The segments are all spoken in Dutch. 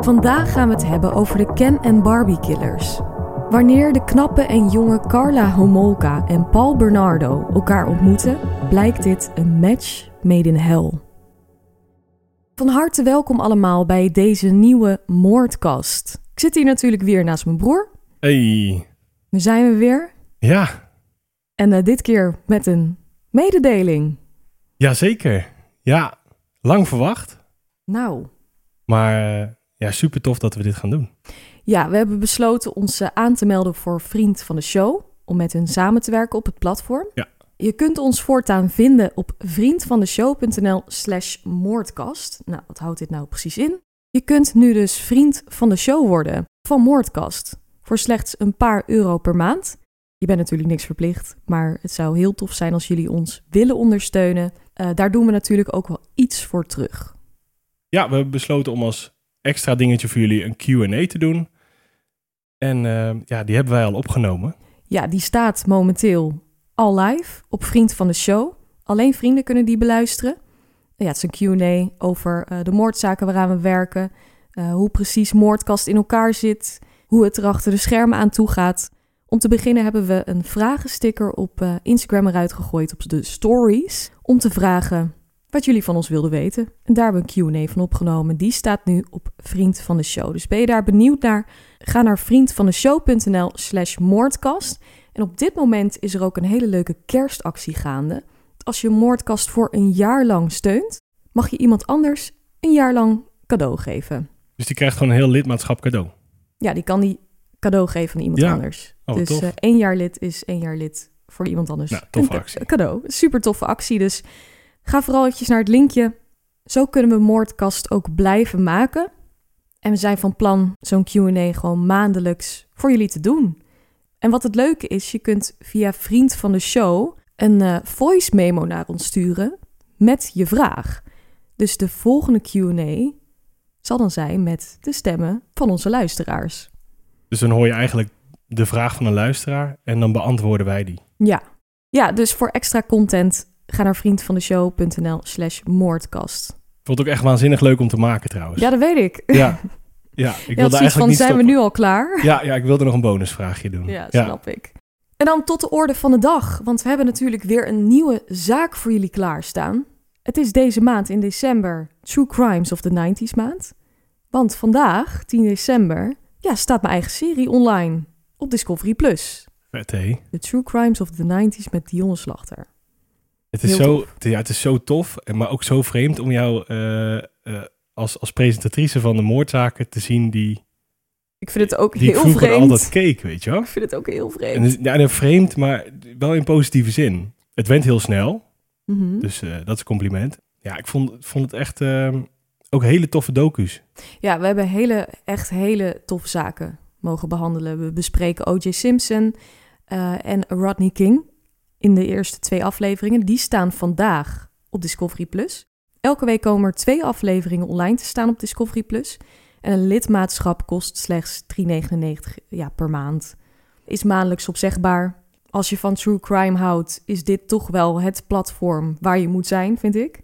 Vandaag gaan we het hebben over de Ken en Barbie killers. Wanneer de knappe en jonge Carla Homolka en Paul Bernardo elkaar ontmoeten, blijkt dit een match made in hell. Van harte welkom allemaal bij deze nieuwe moordkast. Ik zit hier natuurlijk weer naast mijn broer. Hey. Daar zijn we weer. Ja, En eh, dit keer met een mededeling. jazeker. Ja, lang verwacht. Nou, Maar eh, ja, super tof dat we dit gaan doen. ja, we hebben besloten ons eh, aan te melden voor Vriend van de Show. Om met hun samen te werken op het platform. Ja. Je kunt ons voortaan vinden op vriendvandeshow.nl slash moordkast. Nou, wat houdt dit nou precies in? Je kunt nu dus vriend van de show worden van Moordkast. Voor slechts een paar euro per maand. Je bent natuurlijk niks verplicht, maar het zou heel tof zijn als jullie ons willen ondersteunen. Eh, daar doen we natuurlijk ook wel iets voor terug. Ja, we hebben besloten om als extra dingetje voor jullie een Q&A te doen. En eh, ja, die hebben wij al opgenomen. Ja, die staat momenteel al live op Vriend van de Show. Alleen vrienden kunnen die beluisteren. Ja, het is een Q&A over eh, de moordzaken waaraan we werken. eh, hoe precies Moordkast in elkaar zit. Hoe het er achter de schermen aan toe gaat. Om te beginnen hebben we een vragensticker op Instagram eruit gegooid op de stories. Om te vragen wat jullie van ons wilden weten. En daar hebben we een Q&A van opgenomen. Die staat nu op Vriend van de Show. Dus ben je daar benieuwd naar? Ga naar vriendvandeshow.nl slash moordkast. En op dit moment is er ook een hele leuke kerstactie gaande. Als je Moordkast voor een jaar lang steunt, mag je iemand anders een jaar lang cadeau geven. Dus die krijgt gewoon een heel lidmaatschap cadeau. Ja, die kan die cadeau geven aan iemand Ja. anders. Oh, dus eh, één jaar lid is één jaar lid voor iemand anders. Nou, toffe Een actie. cadeau. Super toffe actie. Dus ga vooral eventjes naar het linkje. Zo kunnen we Moordkast ook blijven maken. En we zijn van plan zo'n Q&A gewoon maandelijks voor jullie te doen. En wat het leuke is, je kunt via Vriend van de Show een eh, voice memo naar ons sturen met je vraag. Dus de volgende Q&A zal dan zijn met de stemmen van onze luisteraars. Dus dan hoor je eigenlijk de vraag van een luisteraar en dan beantwoorden wij die. Ja. Ja, dus voor extra content ga naar vriendvandeshow.nl slash moordkast. Vond ook echt waanzinnig leuk om te maken trouwens. Ja, dat weet ik. ja. Ja, ik wilde eigenlijk van, niet zijn stoppen. we nu al klaar? Ja, ja, ik wilde nog een bonusvraagje doen. Ja, snap ik. En dan tot de orde van de dag, want we hebben natuurlijk weer een nieuwe zaak voor jullie klaarstaan. Het is deze maand in december True Crimes of the 90s maand. Want vandaag, 10 december, ja, staat mijn eigen serie online op Discovery+. Plus. Vet, hé. The True Crimes of the 90s met Dionne Slachter. Het is, Heel zo, tof. ja, het is zo tof, en maar ook zo vreemd om jou eh, eh, als, als presentatrice van de moordzaken te zien die, Ik vind het ook die heel vroeger vreemd. altijd keek, weet je wel? Ik vind het ook heel En, vreemd. dus- ja, en vreemd, maar wel in positieve zin. Het went heel snel, Mhm. dus eh, dat is een compliment. Ja, ik vond, vond het echt ehm, ook hele toffe docu's. Ja, we hebben hele, echt hele toffe zaken mogen behandelen. We bespreken O.J. Simpson en Rodney King in de eerste twee afleveringen. Die staan vandaag op Discovery+. Plus. Elke week komen er twee afleveringen online te staan op Discovery+. Plus. En een lidmaatschap kost slechts 3,99 ja, per maand. Is maandelijks opzegbaar. Als je van true crime houdt, is dit toch wel het platform waar je moet zijn, vind ik.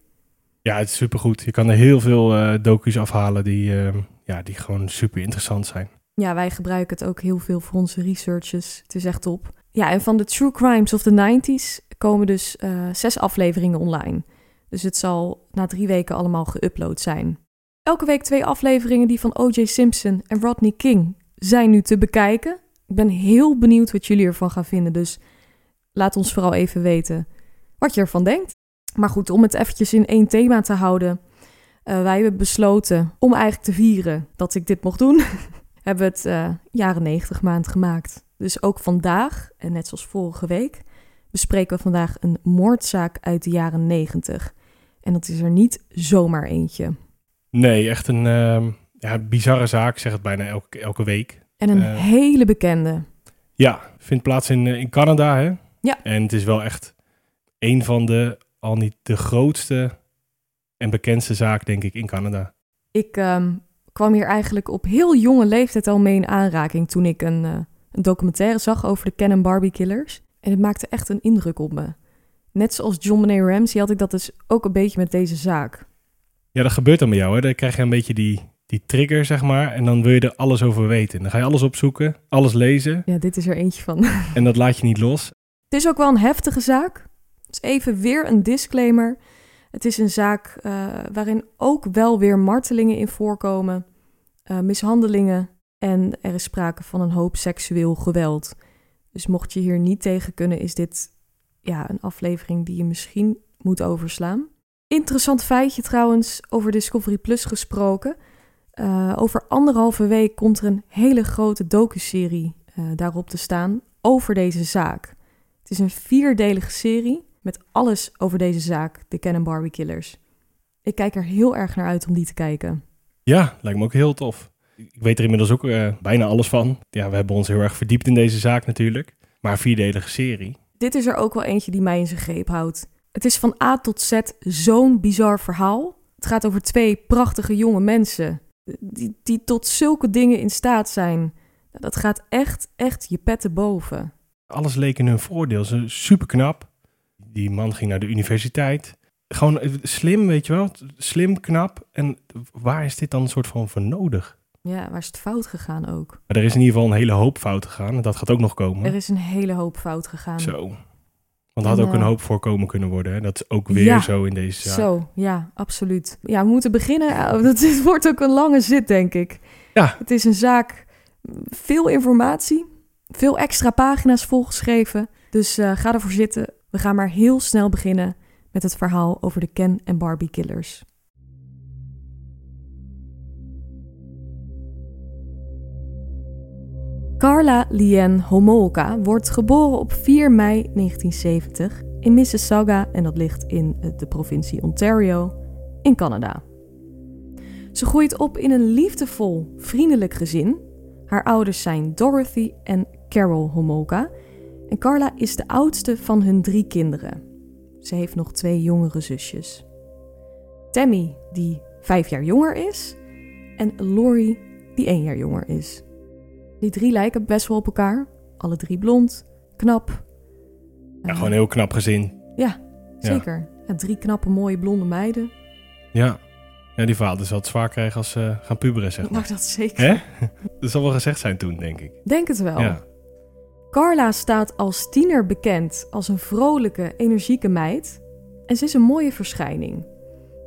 Ja, het is supergoed. Je kan er heel veel eh docu's afhalen die, ehm, ja, die gewoon super interessant zijn. Ja, wij gebruiken het ook heel veel voor onze researches. Het is echt top. Ja, en van de True Crimes of the 90s komen dus eh, zes afleveringen online. Dus het zal na drie weken allemaal geüpload zijn. Elke week twee afleveringen die van O.J. Simpson en Rodney King zijn nu te bekijken. Ik ben heel benieuwd wat jullie ervan gaan vinden. Dus laat ons vooral even weten wat je ervan denkt. Maar goed, om het eventjes in één thema te houden. Uh, wij hebben besloten om eigenlijk te vieren dat ik dit mocht doen. hebben we het uh, jaren 90 maand gemaakt. Dus ook vandaag, en net zoals vorige week, bespreken we vandaag een moordzaak uit de jaren 90. En dat is er niet zomaar eentje. Nee, echt een uh, ja, bizarre zaak, zeg het bijna elke, elke week. En een uh, hele bekende. Ja, vindt plaats in, in Canada, hè? Ja. En het is wel echt een van de, al niet de grootste en bekendste zaak, denk ik, in Canada. Ik um, kwam hier eigenlijk op heel jonge leeftijd al mee in aanraking toen ik een, uh, een documentaire zag over de Ken en Barbie killers. En het maakte echt een indruk op me. Net zoals John Benet Ramsey had ik dat dus ook een beetje met deze zaak. Ja, dat gebeurt dan met jou, hè? Dan krijg je een beetje die, die trigger, zeg maar. En dan wil je er alles over weten. Dan ga je alles opzoeken, alles lezen. Ja, dit is er eentje van. En dat laat je niet los. Het is ook wel een heftige zaak. Dus even weer een disclaimer. Het is een zaak uh, waarin ook wel weer martelingen in voorkomen, uh, mishandelingen en er is sprake van een hoop seksueel geweld. Dus mocht je hier niet tegen kunnen, is dit ja, een aflevering die je misschien moet overslaan. Interessant feitje trouwens over Discovery Plus gesproken. Uh, over anderhalve week komt er een hele grote docuserie uh, daarop te staan over deze zaak. Het is een vierdelige serie met alles over deze zaak, de Ken Barbie Killers. Ik kijk er heel erg naar uit om die te kijken. Ja, lijkt me ook heel tof. Ik weet er inmiddels ook uh, bijna alles van. Ja, we hebben ons heel erg verdiept in deze zaak natuurlijk. Maar een vierdelige serie. Dit is er ook wel eentje die mij in zijn greep houdt. Het is van A tot Z zo'n bizar verhaal. Het gaat over twee prachtige jonge mensen die, die tot zulke dingen in staat zijn. Dat gaat echt, echt je petten boven. Alles leek in hun voordeel. Ze super knap. Die man ging naar de universiteit. Gewoon slim, weet je wel. Slim, knap. En waar is dit dan een soort van voor nodig? Ja, waar is het fout gegaan ook? Maar er is in ieder geval een hele hoop fout gegaan. En dat gaat ook nog komen. Er is een hele hoop fout gegaan. Zo. Want er had ook een hoop voorkomen kunnen worden. Hè? Dat is ook weer ja, zo in deze zaak. Zo, ja, absoluut. Ja, we moeten beginnen. Het wordt ook een lange zit, denk ik. Ja. Het is een zaak, veel informatie, veel extra pagina's volgeschreven. Dus uh, ga ervoor zitten. We gaan maar heel snel beginnen met het verhaal over de Ken en Barbie killers. Carla Lien Homolka wordt geboren op 4 mei 1970 in Mississauga en dat ligt in de provincie Ontario in Canada. Ze groeit op in een liefdevol, vriendelijk gezin. Haar ouders zijn Dorothy en Carol Homolka en Carla is de oudste van hun drie kinderen. Ze heeft nog twee jongere zusjes. Tammy, die vijf jaar jonger is, en Lori, die één jaar jonger is. Die drie lijken best wel op elkaar. Alle drie blond, knap. Ja, uh, gewoon heel knap gezin. Ja, zeker. Ja. Ja, drie knappe, mooie blonde meiden. Ja. Ja, die vader zal het zwaar krijgen als ze gaan puberen, zeg maar. Nou, dat zeker. Hè? Dat zal wel gezegd zijn toen, denk ik. Denk het wel. Ja. Carla staat als tiener bekend als een vrolijke, energieke meid. En ze is een mooie verschijning.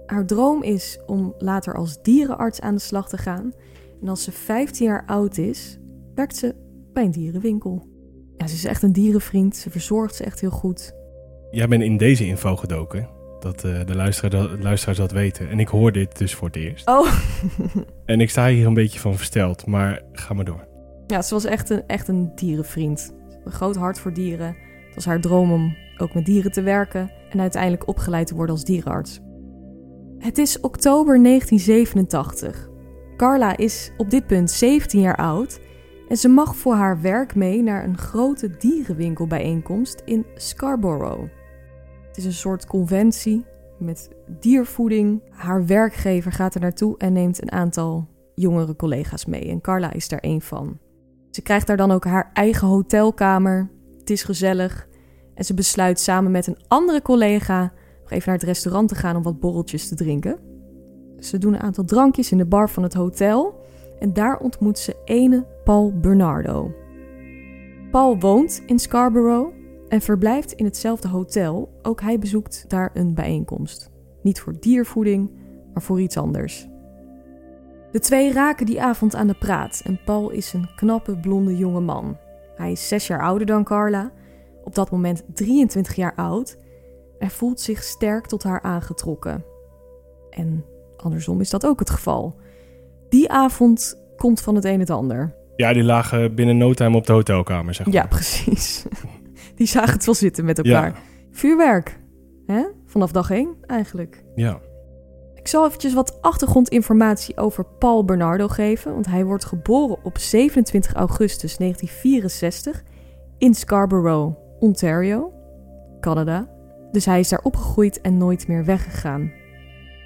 Haar droom is om later als dierenarts aan de slag te gaan. En als ze 15 jaar oud is, werkt ze bij een dierenwinkel. Ja, ze is echt een dierenvriend. Ze verzorgt ze echt heel goed. Jij bent in deze info gedoken. Dat uh, de, luisteraar, luisteraars dat weten. En ik hoor dit dus voor het eerst. Oh. en ik sta hier een beetje van versteld. Maar ga maar door. Ja, ze was echt een, echt een dierenvriend. Een groot hart voor dieren. Het was haar droom om ook met dieren te werken. En uiteindelijk opgeleid te worden als dierenarts. Het is oktober 1987. Carla is op dit punt 17 jaar oud en ze mag voor haar werk mee naar een grote dierenwinkelbijeenkomst in Scarborough. Het is een soort conventie met diervoeding. Haar werkgever gaat er naartoe en neemt een aantal jongere collega's mee. En Carla is daar één van. Ze krijgt daar dan ook haar eigen hotelkamer. Het is gezellig. En ze besluit samen met een andere collega nog even naar het restaurant te gaan om wat borreltjes te drinken. Ze doen een aantal drankjes in de bar van het hotel. En daar ontmoet ze ene Paul Bernardo. Paul woont in Scarborough en verblijft in hetzelfde hotel. Ook hij bezoekt daar een bijeenkomst. Niet voor diervoeding, maar voor iets anders. De twee raken die avond aan de praat en Paul is een knappe blonde jonge man. Hij is zes jaar ouder dan Carla, op dat moment 23 jaar oud. Hij voelt zich sterk tot haar aangetrokken. En andersom is dat ook het geval. Die avond komt van het een het ander. Ja, die lagen binnen no time op de hotelkamer, zeg maar. Ja, precies. Die zagen het wel zitten met elkaar. Ja. Vuurwerk, hè? Vanaf dag één eigenlijk. Ja. Ik zal eventjes wat achtergrondinformatie over Paul Bernardo geven, want hij wordt geboren op 27 augustus 1964 in Scarborough, Ontario, Canada. Dus hij is daar opgegroeid en nooit meer weggegaan.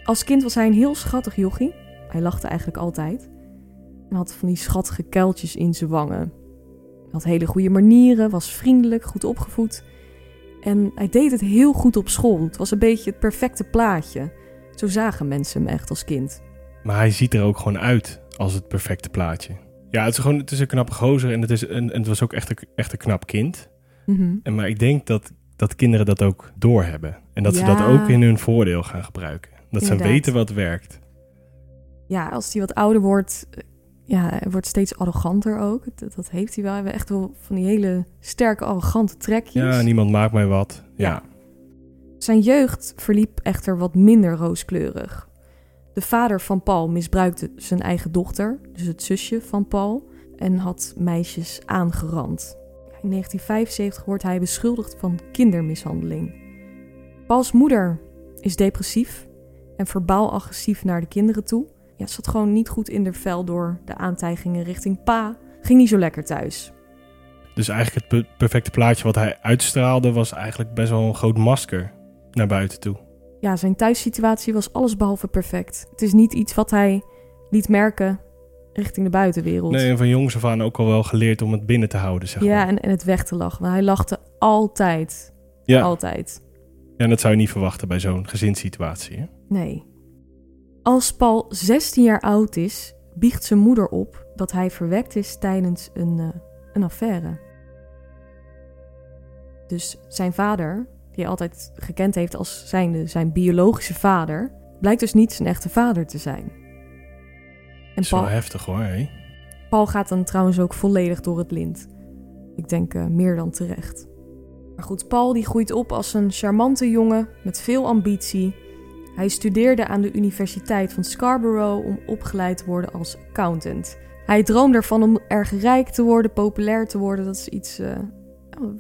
Als kind was hij een heel schattig jochie. Hij lachte eigenlijk altijd. Had van die schattige kuiltjes in zijn wangen. Hij had hele goede manieren, was vriendelijk, goed opgevoed. En hij deed het heel goed op school. Het was een beetje het perfecte plaatje. Zo zagen mensen hem echt als kind. Maar hij ziet er ook gewoon uit als het perfecte plaatje. Ja, het is gewoon het is een knappe gozer en het, is een, en het was ook echt een, echt een knap kind. Mhm. En, maar ik denk dat, dat kinderen dat ook doorhebben. En dat ze dat ook in hun voordeel gaan gebruiken. Dat ze weten wat werkt. Ja, als hij wat ouder wordt, ja, hij wordt steeds arroganter ook. Dat, dat heeft hij wel. Hij heeft echt wel van die hele sterke, arrogante trekjes. Ja, niemand maakt mij wat. Ja. Ja. Zijn jeugd verliep echter wat minder rooskleurig. De vader van Paul misbruikte zijn eigen dochter, dus het zusje van Paul, en had meisjes aangerand. In 1975 wordt hij beschuldigd van kindermishandeling. Pauls moeder is depressief en verbaal agressief naar de kinderen toe. Ja, zat gewoon niet goed in haar vel door de aantijgingen richting pa. Ging niet zo lekker thuis. Dus eigenlijk het pe- perfecte plaatje wat hij uitstraalde was eigenlijk best wel een groot masker naar buiten toe. Ja, zijn thuissituatie was allesbehalve perfect. Het is niet iets wat hij liet merken richting de buitenwereld. Nee, en van jongs af aan ook al wel geleerd om het binnen te houden, zeg ja, maar. en, en het weg te lachen. Want hij lachte altijd. Ja. Altijd. ja, en dat zou je niet verwachten bij zo'n gezinssituatie. Hè? Nee. Als Paul 16 jaar oud is, biecht zijn moeder op dat hij verwekt is tijdens een, eh, een affaire. Dus zijn vader, die hij altijd gekend heeft als zijnde zijn biologische vader, blijkt dus niet zijn echte vader te zijn. En Paul, heftig hoor. Hè? Paul gaat dan trouwens ook volledig door het lint. Ik denk eh, meer dan terecht. Maar goed, Paul die groeit op als een charmante jongen met veel ambitie. Hij studeerde aan de Universiteit van Scarborough om opgeleid te worden als accountant. Hij droomt ervan om erg rijk te worden, populair te worden. Dat is iets eh,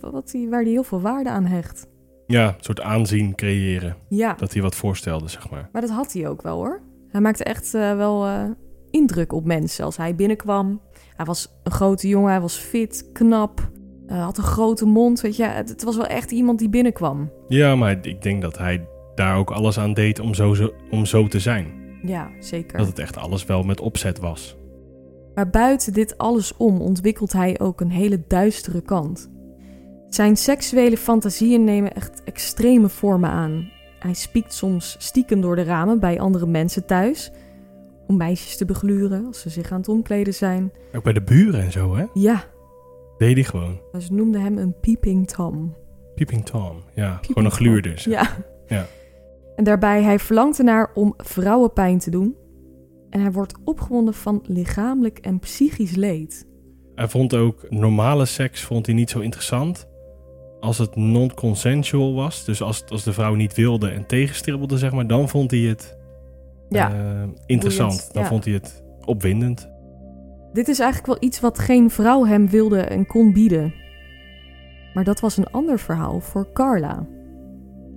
wat hij, waar hij heel veel waarde aan hecht. Ja, een soort aanzien creëren. Ja, Dat hij wat voorstelde, zeg maar. maar dat had hij ook wel hoor. Hij maakte echt eh, wel eh, indruk op mensen als hij binnenkwam. Hij was een grote jongen, hij was fit, knap, had een grote mond. Weet je, het, het was wel echt iemand die binnenkwam. Ja, maar ik denk dat hij daar ook alles aan deed om zo, zo- om zo te zijn. Ja, zeker. Dat het echt alles wel met opzet was. Maar buiten dit alles om ontwikkelt hij ook een hele duistere kant. Zijn seksuele fantasieën nemen echt extreme vormen aan. Hij spiekt soms stiekem door de ramen bij andere mensen thuis. Om meisjes te begluren als ze zich aan het omkleden zijn. Ook bij de buren en zo, hè? Ja, Deed hij gewoon. ze noemden hem een peeping Tom. Peeping Tom. Ja, Peeping gewoon een gluurder. Ja. Ja. En daarbij, hij verlangt ernaar om vrouwen pijn te doen. En hij wordt opgewonden van lichamelijk en psychisch leed. Hij vond ook normale seks vond hij niet zo interessant. Als het non-consensual was, dus als, als de vrouw niet wilde en tegenstribbelde, zeg maar, dan vond hij het Ja, eh, interessant. boeiend, dan ja. vond hij het opwindend. dit is eigenlijk wel iets wat geen vrouw hem wilde en kon bieden. Maar dat was een ander verhaal voor Carla.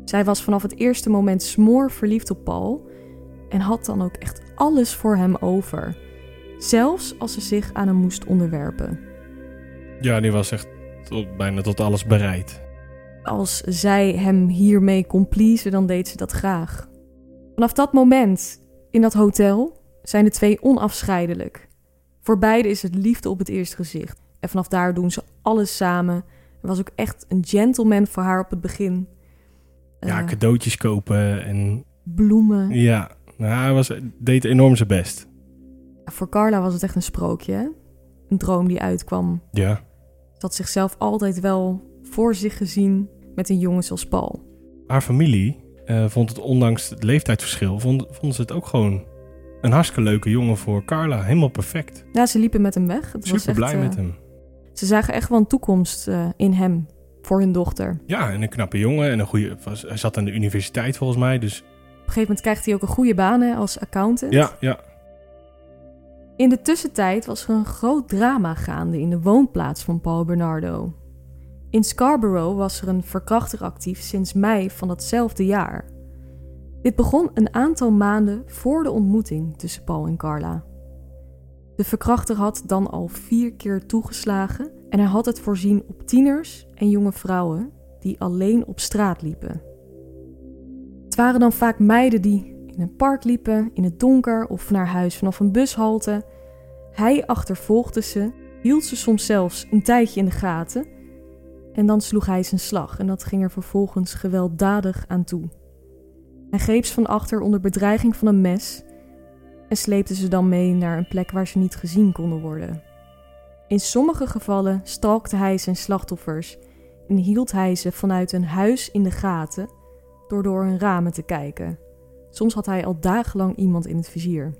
Zij was vanaf het eerste moment smoor verliefd op Paul en had dan ook echt alles voor hem over. Zelfs als ze zich aan hem moest onderwerpen. Ja, die was echt tot, bijna tot alles bereid. Als zij hem hiermee kon pleasen, dan deed ze dat graag. Vanaf dat moment in dat hotel zijn de twee onafscheidelijk. Voor beide is het liefde op het eerste gezicht. En vanaf daar doen ze alles samen. Er was ook echt een gentleman voor haar op het begin. Ja, Eh, cadeautjes kopen en bloemen. ja, nou, hij was, deed enorm zijn best. Voor Carla was het echt een sprookje. hè? Een droom die uitkwam. Ja, Ze had zichzelf altijd wel voor zich gezien met een jongen zoals Paul. haar familie eh, vond het ondanks het leeftijdsverschil, vond, vonden ze het ook gewoon een hartstikke leuke jongen voor Carla. Helemaal perfect. Ja, ze liepen met hem weg. Het was Super echt, blij eh, met hem. Ze zagen echt wel een toekomst eh, in hem voor hun dochter. Ja, en een knappe jongen. En een goede, was, hij zat aan de universiteit volgens mij. Dus Op een gegeven moment krijgt hij ook een goede baan hè, als accountant. ja, ja. In de tussentijd was er een groot drama gaande in de woonplaats van Paul Bernardo. In Scarborough was er een verkrachter actief sinds mei van datzelfde jaar. Dit begon een aantal maanden voor de ontmoeting tussen Paul en Carla. De verkrachter had dan al vier keer toegeslagen en hij had het voorzien op tieners en jonge vrouwen die alleen op straat liepen. Het waren dan vaak meiden die in een park liepen, in het donker of naar huis vanaf een bushalte. Hij achtervolgde ze, hield ze soms zelfs een tijdje in de gaten en dan sloeg hij zijn slag en dat ging er vervolgens gewelddadig aan toe. Hij greep ze van achter onder bedreiging van een mes en sleepte ze dan mee naar een plek waar ze niet gezien konden worden. In sommige gevallen stalkte hij zijn slachtoffers en hield hij ze vanuit een huis in de gaten door door hun ramen te kijken. Soms had hij al dagenlang iemand in het vizier.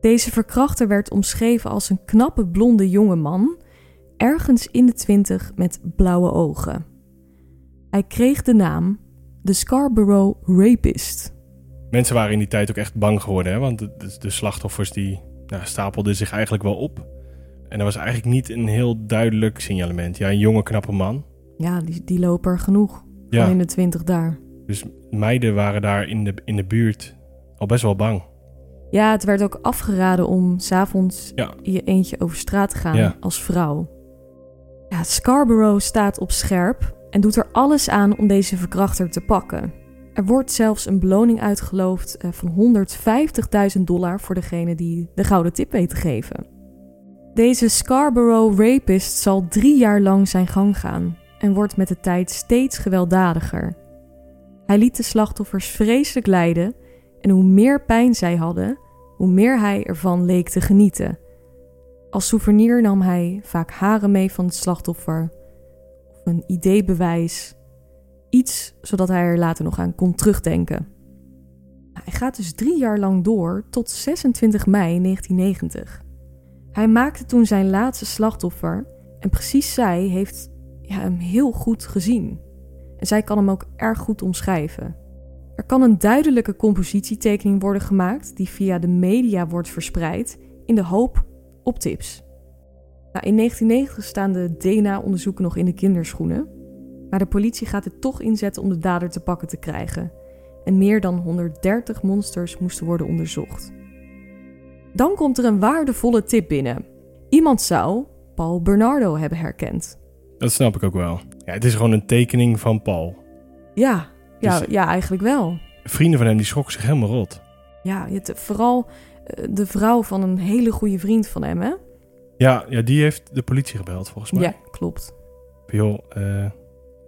Deze verkrachter werd omschreven als een knappe blonde jonge man, ergens in de twintig met blauwe ogen. Hij kreeg de naam de Scarborough Rapist. Mensen waren in die tijd ook echt bang geworden. Hè? Want de, de, slachtoffers die nou, stapelden zich eigenlijk wel op. En er was eigenlijk niet een heel duidelijk signalement. Ja, een jonge knappe man. Ja, die, die lopen er genoeg. Ja. Van in de twintig daar. Dus meiden waren daar in de, in de buurt al best wel bang. Ja, het werd ook afgeraden om s'avonds Ja. je eentje over straat te gaan Ja. als vrouw. Ja, Scarborough staat op scherp en doet er alles aan om deze verkrachter te pakken. Er wordt zelfs een beloning uitgeloofd eh, van 150.000 dollar voor degene die de gouden tip weet te geven. Deze Scarborough rapist zal drie jaar lang zijn gang gaan en wordt met de tijd steeds gewelddadiger. Hij liet de slachtoffers vreselijk lijden en hoe meer pijn zij hadden, hoe meer hij ervan leek te genieten. Als souvenir nam hij vaak haren mee van het slachtoffer, of een ideebewijs, iets zodat hij er later nog aan kon terugdenken. Hij gaat dus drie jaar lang door tot 26 mei 1990. Hij maakte toen zijn laatste slachtoffer en precies zij heeft hem heel goed gezien. En zij kan hem ook erg goed omschrijven. Er kan een duidelijke compositietekening worden gemaakt die via de media wordt verspreid in de hoop op tips. Nou, in 1990 staan de DNA-onderzoeken nog in de kinderschoenen, maar de politie gaat het toch inzetten om de dader te pakken te krijgen. En meer dan 130 monsters moesten worden onderzocht. Dan komt er een waardevolle tip binnen. Iemand zou Paul Bernardo hebben herkend. Dat snap ik ook wel. Ja, het is gewoon een tekening van Paul. Ja, ja, Dus- ja eigenlijk wel. Vrienden van hem die schrokken zich helemaal rot. Ja, het, vooral eh, de vrouw van een hele goede vriend van hem, hè? Ja, ja, die heeft de politie gebeld volgens mij. Ja, klopt. Joh, eh,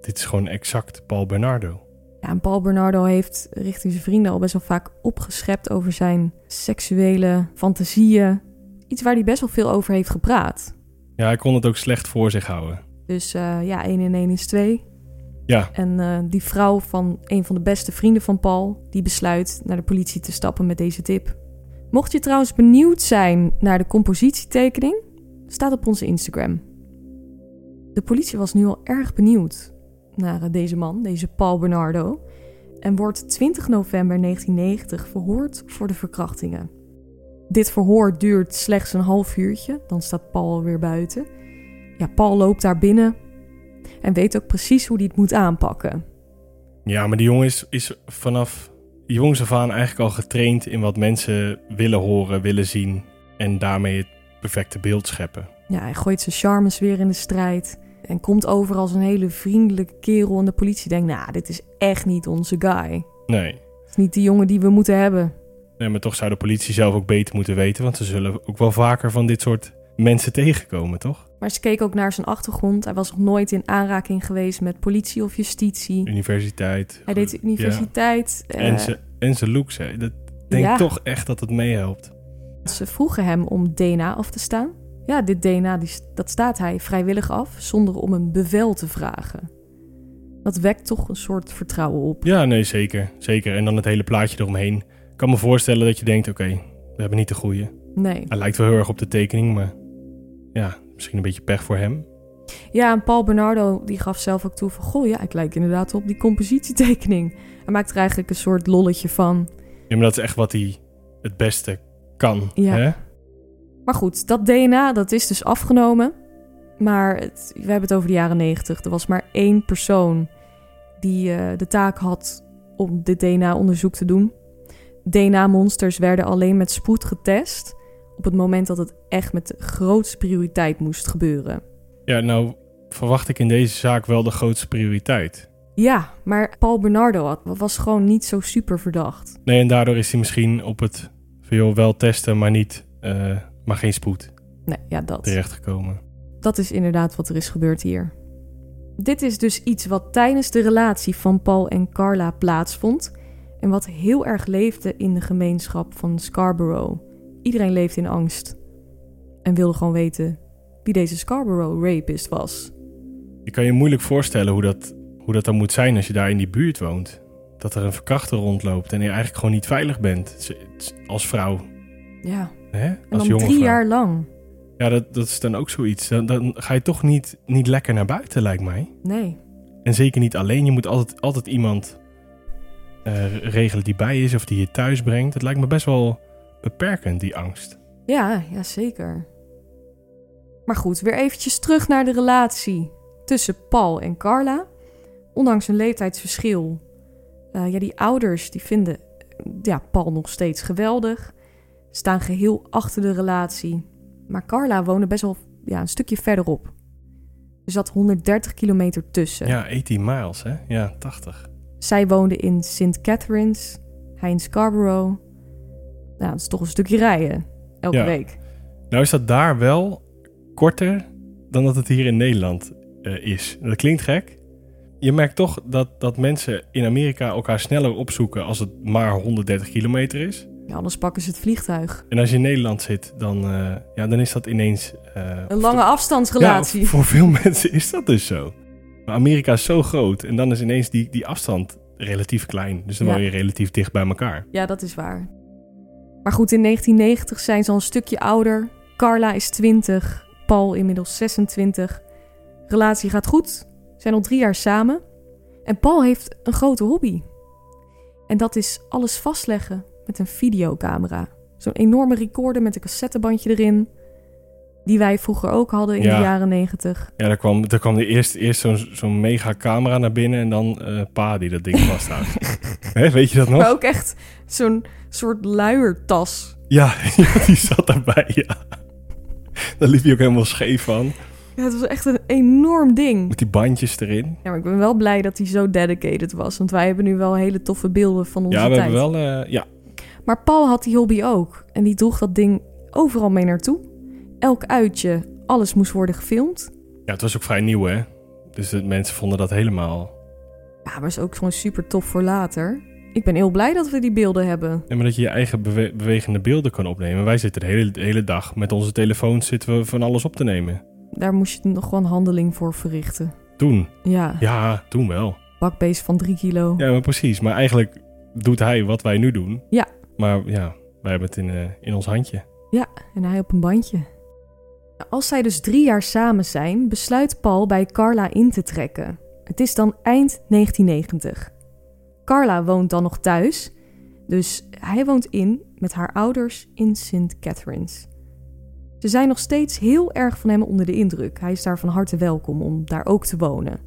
dit is gewoon exact Paul Bernardo. Ja, en Paul Bernardo heeft richting zijn vrienden al best wel vaak opgeschept over zijn seksuele fantasieën. Iets waar hij best wel veel over heeft gepraat. Ja, hij kon het ook slecht voor zich houden. Dus eh, ja, 1 en 1 is 2. Ja, En eh, die vrouw van een van de beste vrienden van Paul, die besluit naar de politie te stappen met deze tip. Mocht je trouwens benieuwd zijn naar de compositietekening, staat op onze Instagram. De politie was nu al erg benieuwd naar eh, deze man, deze Paul Bernardo, en wordt 20 november 1990 verhoord voor de verkrachtingen. Dit verhoor duurt slechts een half uurtje, dan staat Paul weer buiten. Ja, Paul loopt daar binnen en weet ook precies hoe hij het moet aanpakken. ja maar die jongen is, is vanaf jongs af aan eigenlijk al getraind in wat mensen willen horen, willen zien. En daarmee het perfecte beeld scheppen. Ja, hij gooit zijn charmes weer in de strijd. En komt over als een hele vriendelijke kerel. En de politie denkt, nou, dit is echt niet onze guy. Nee. Het is niet de jongen die we moeten hebben. nee, maar toch zou de politie zelf ook beter moeten weten. Want ze zullen ook wel vaker van dit soort mensen tegenkomen, toch? Maar ze keek ook naar zijn achtergrond. Hij was nog nooit in aanraking geweest met politie of justitie. Universiteit. Hij deed de universiteit. Ja. eh, En, ze, en zijn looks, hè. Dat denk Ja. toch echt dat het meehelpt. Ze vroegen hem om DNA af te staan. Ja, dit DNA die, dat staat hij vrijwillig af, zonder om een bevel te vragen. Dat wekt toch een soort vertrouwen op. Ja, nee, zeker. Zeker. En dan het hele plaatje eromheen kan me voorstellen dat je denkt, oké, we hebben niet de goede. Nee. Hij lijkt wel heel erg op de tekening, maar ja, misschien een beetje pech voor hem. Ja, en Paul Bernardo die gaf zelf ook toe van... Goh, ja, ik lijk inderdaad op die compositietekening. Hij maakt er eigenlijk een soort lolletje van. Ja, maar dat is echt wat hij het beste kan. Ja. Hè? Maar goed, dat DNA, dat is dus afgenomen. Maar het, we hebben het over de jaren negentig. Er was maar één persoon die eh, de taak had om dit DNA-onderzoek te doen. DNA-monsters werden alleen met spoed getest... op het moment dat het echt met de grootste prioriteit moest gebeuren. Ja, nou verwacht ik in deze zaak wel de grootste prioriteit. Ja, maar Paul Bernardo had, was gewoon niet zo super verdacht. Nee, en daardoor is hij misschien op het van, joh, wel testen, maar niet, eh, maar geen spoed Nee, ja, dat. terechtgekomen. Dat is inderdaad wat er is gebeurd hier. Dit is dus iets wat tijdens de relatie van Paul en Carla plaatsvond en wat heel erg leefde in de gemeenschap van Scarborough. Iedereen leefde in angst en wilde gewoon weten wie deze Scarborough rapist was. Je kan je moeilijk voorstellen hoe dat, hoe dat dan moet zijn als je daar in die buurt woont. Dat er een verkrachter rondloopt en je eigenlijk gewoon niet veilig bent als vrouw. Ja, Hè? en Als dan jonge drie vrouw. jaar lang. Ja, dat, dat is dan ook zoiets. Dan, dan ga je toch niet, niet lekker naar buiten, lijkt mij. Nee, En zeker niet alleen. Je moet altijd, altijd iemand eh, regelen die bij je is of die je thuis brengt. Het lijkt me best wel beperkend, die angst. ja, ja zeker. Maar goed, weer eventjes terug naar de relatie tussen Paul en Carla. Ondanks een leeftijdsverschil, eh, ja, die ouders die vinden ja, Paul nog steeds geweldig. Staan geheel achter de relatie. Maar Carla woonde best wel ja, een stukje verderop. Er zat 130 kilometer tussen. Ja, 18 miles, hè? Ja, 80. Zij woonde in St. Catharines, hij in Scarborough. Nou, dat is toch een stukje rijden, elke Ja. week. Nou is dat daar wel korter dan dat het hier in Nederland eh, is. Dat klinkt gek. Je merkt toch dat, dat mensen in Amerika elkaar sneller opzoeken als het maar 130 kilometer is. Ja, anders pakken ze het vliegtuig. En als je in Nederland zit, dan, eh, ja, dan is dat ineens... eh, Een lange afstandsrelatie. Ja, voor veel mensen is dat dus zo. Maar Amerika is zo groot en dan is ineens die, die afstand relatief klein. Dus dan Ja. woon je relatief dicht bij elkaar. Ja, dat is waar. Maar goed, in 1990 zijn ze al een stukje ouder. Carla is 20, Paul inmiddels 26. Relatie gaat goed, zijn al drie jaar samen. En Paul heeft een grote hobby. En dat is alles vastleggen met een videocamera. Zo'n enorme recorder met een cassettebandje erin. Die wij vroeger ook hadden in Ja. de jaren 90. Ja, daar kwam, daar kwam er eerst, eerst zo'n zo'n mega camera naar binnen en dan eh, pa die dat ding vasthoudt. Hè, weet je dat nog? Maar ook echt zo'n soort luiertas. Ja, die zat daarbij, ja. Daar liep hij ook helemaal scheef van. Ja, het was echt een enorm ding. Met die bandjes erin. Ja, maar ik ben wel blij dat hij zo dedicated was. Want wij hebben nu wel hele toffe beelden van onze Ja, we tijd. hebben wel... eh, ja, Maar Paul had die hobby ook. En die droeg dat ding overal mee naartoe. Elk uitje, alles moest worden gefilmd. ja, het was ook vrij nieuw, hè. Dus de mensen vonden dat helemaal... Ja, maar is ook gewoon super tof voor later. Ik ben heel blij dat we die beelden hebben. En maar dat je je eigen bewe- bewegende beelden kan opnemen. Wij zitten de hele, de hele dag met onze telefoons zitten we van alles op te nemen. Daar moest je nog wel een handeling voor verrichten. Toen. Ja, Ja, toen wel. bakbeest van drie kilo. Ja, maar precies. Maar eigenlijk doet hij wat wij nu doen. Ja. Maar ja, wij hebben het in, eh, in ons handje. En hij op een bandje. Als zij dus drie jaar samen zijn, besluit Paul bij Carla in te trekken. Het is dan eind 1990. Carla woont dan nog thuis, dus hij woont in met haar ouders in St. Catharines. Ze zijn nog steeds heel erg van hem onder de indruk. Hij is daar van harte welkom om daar ook te wonen.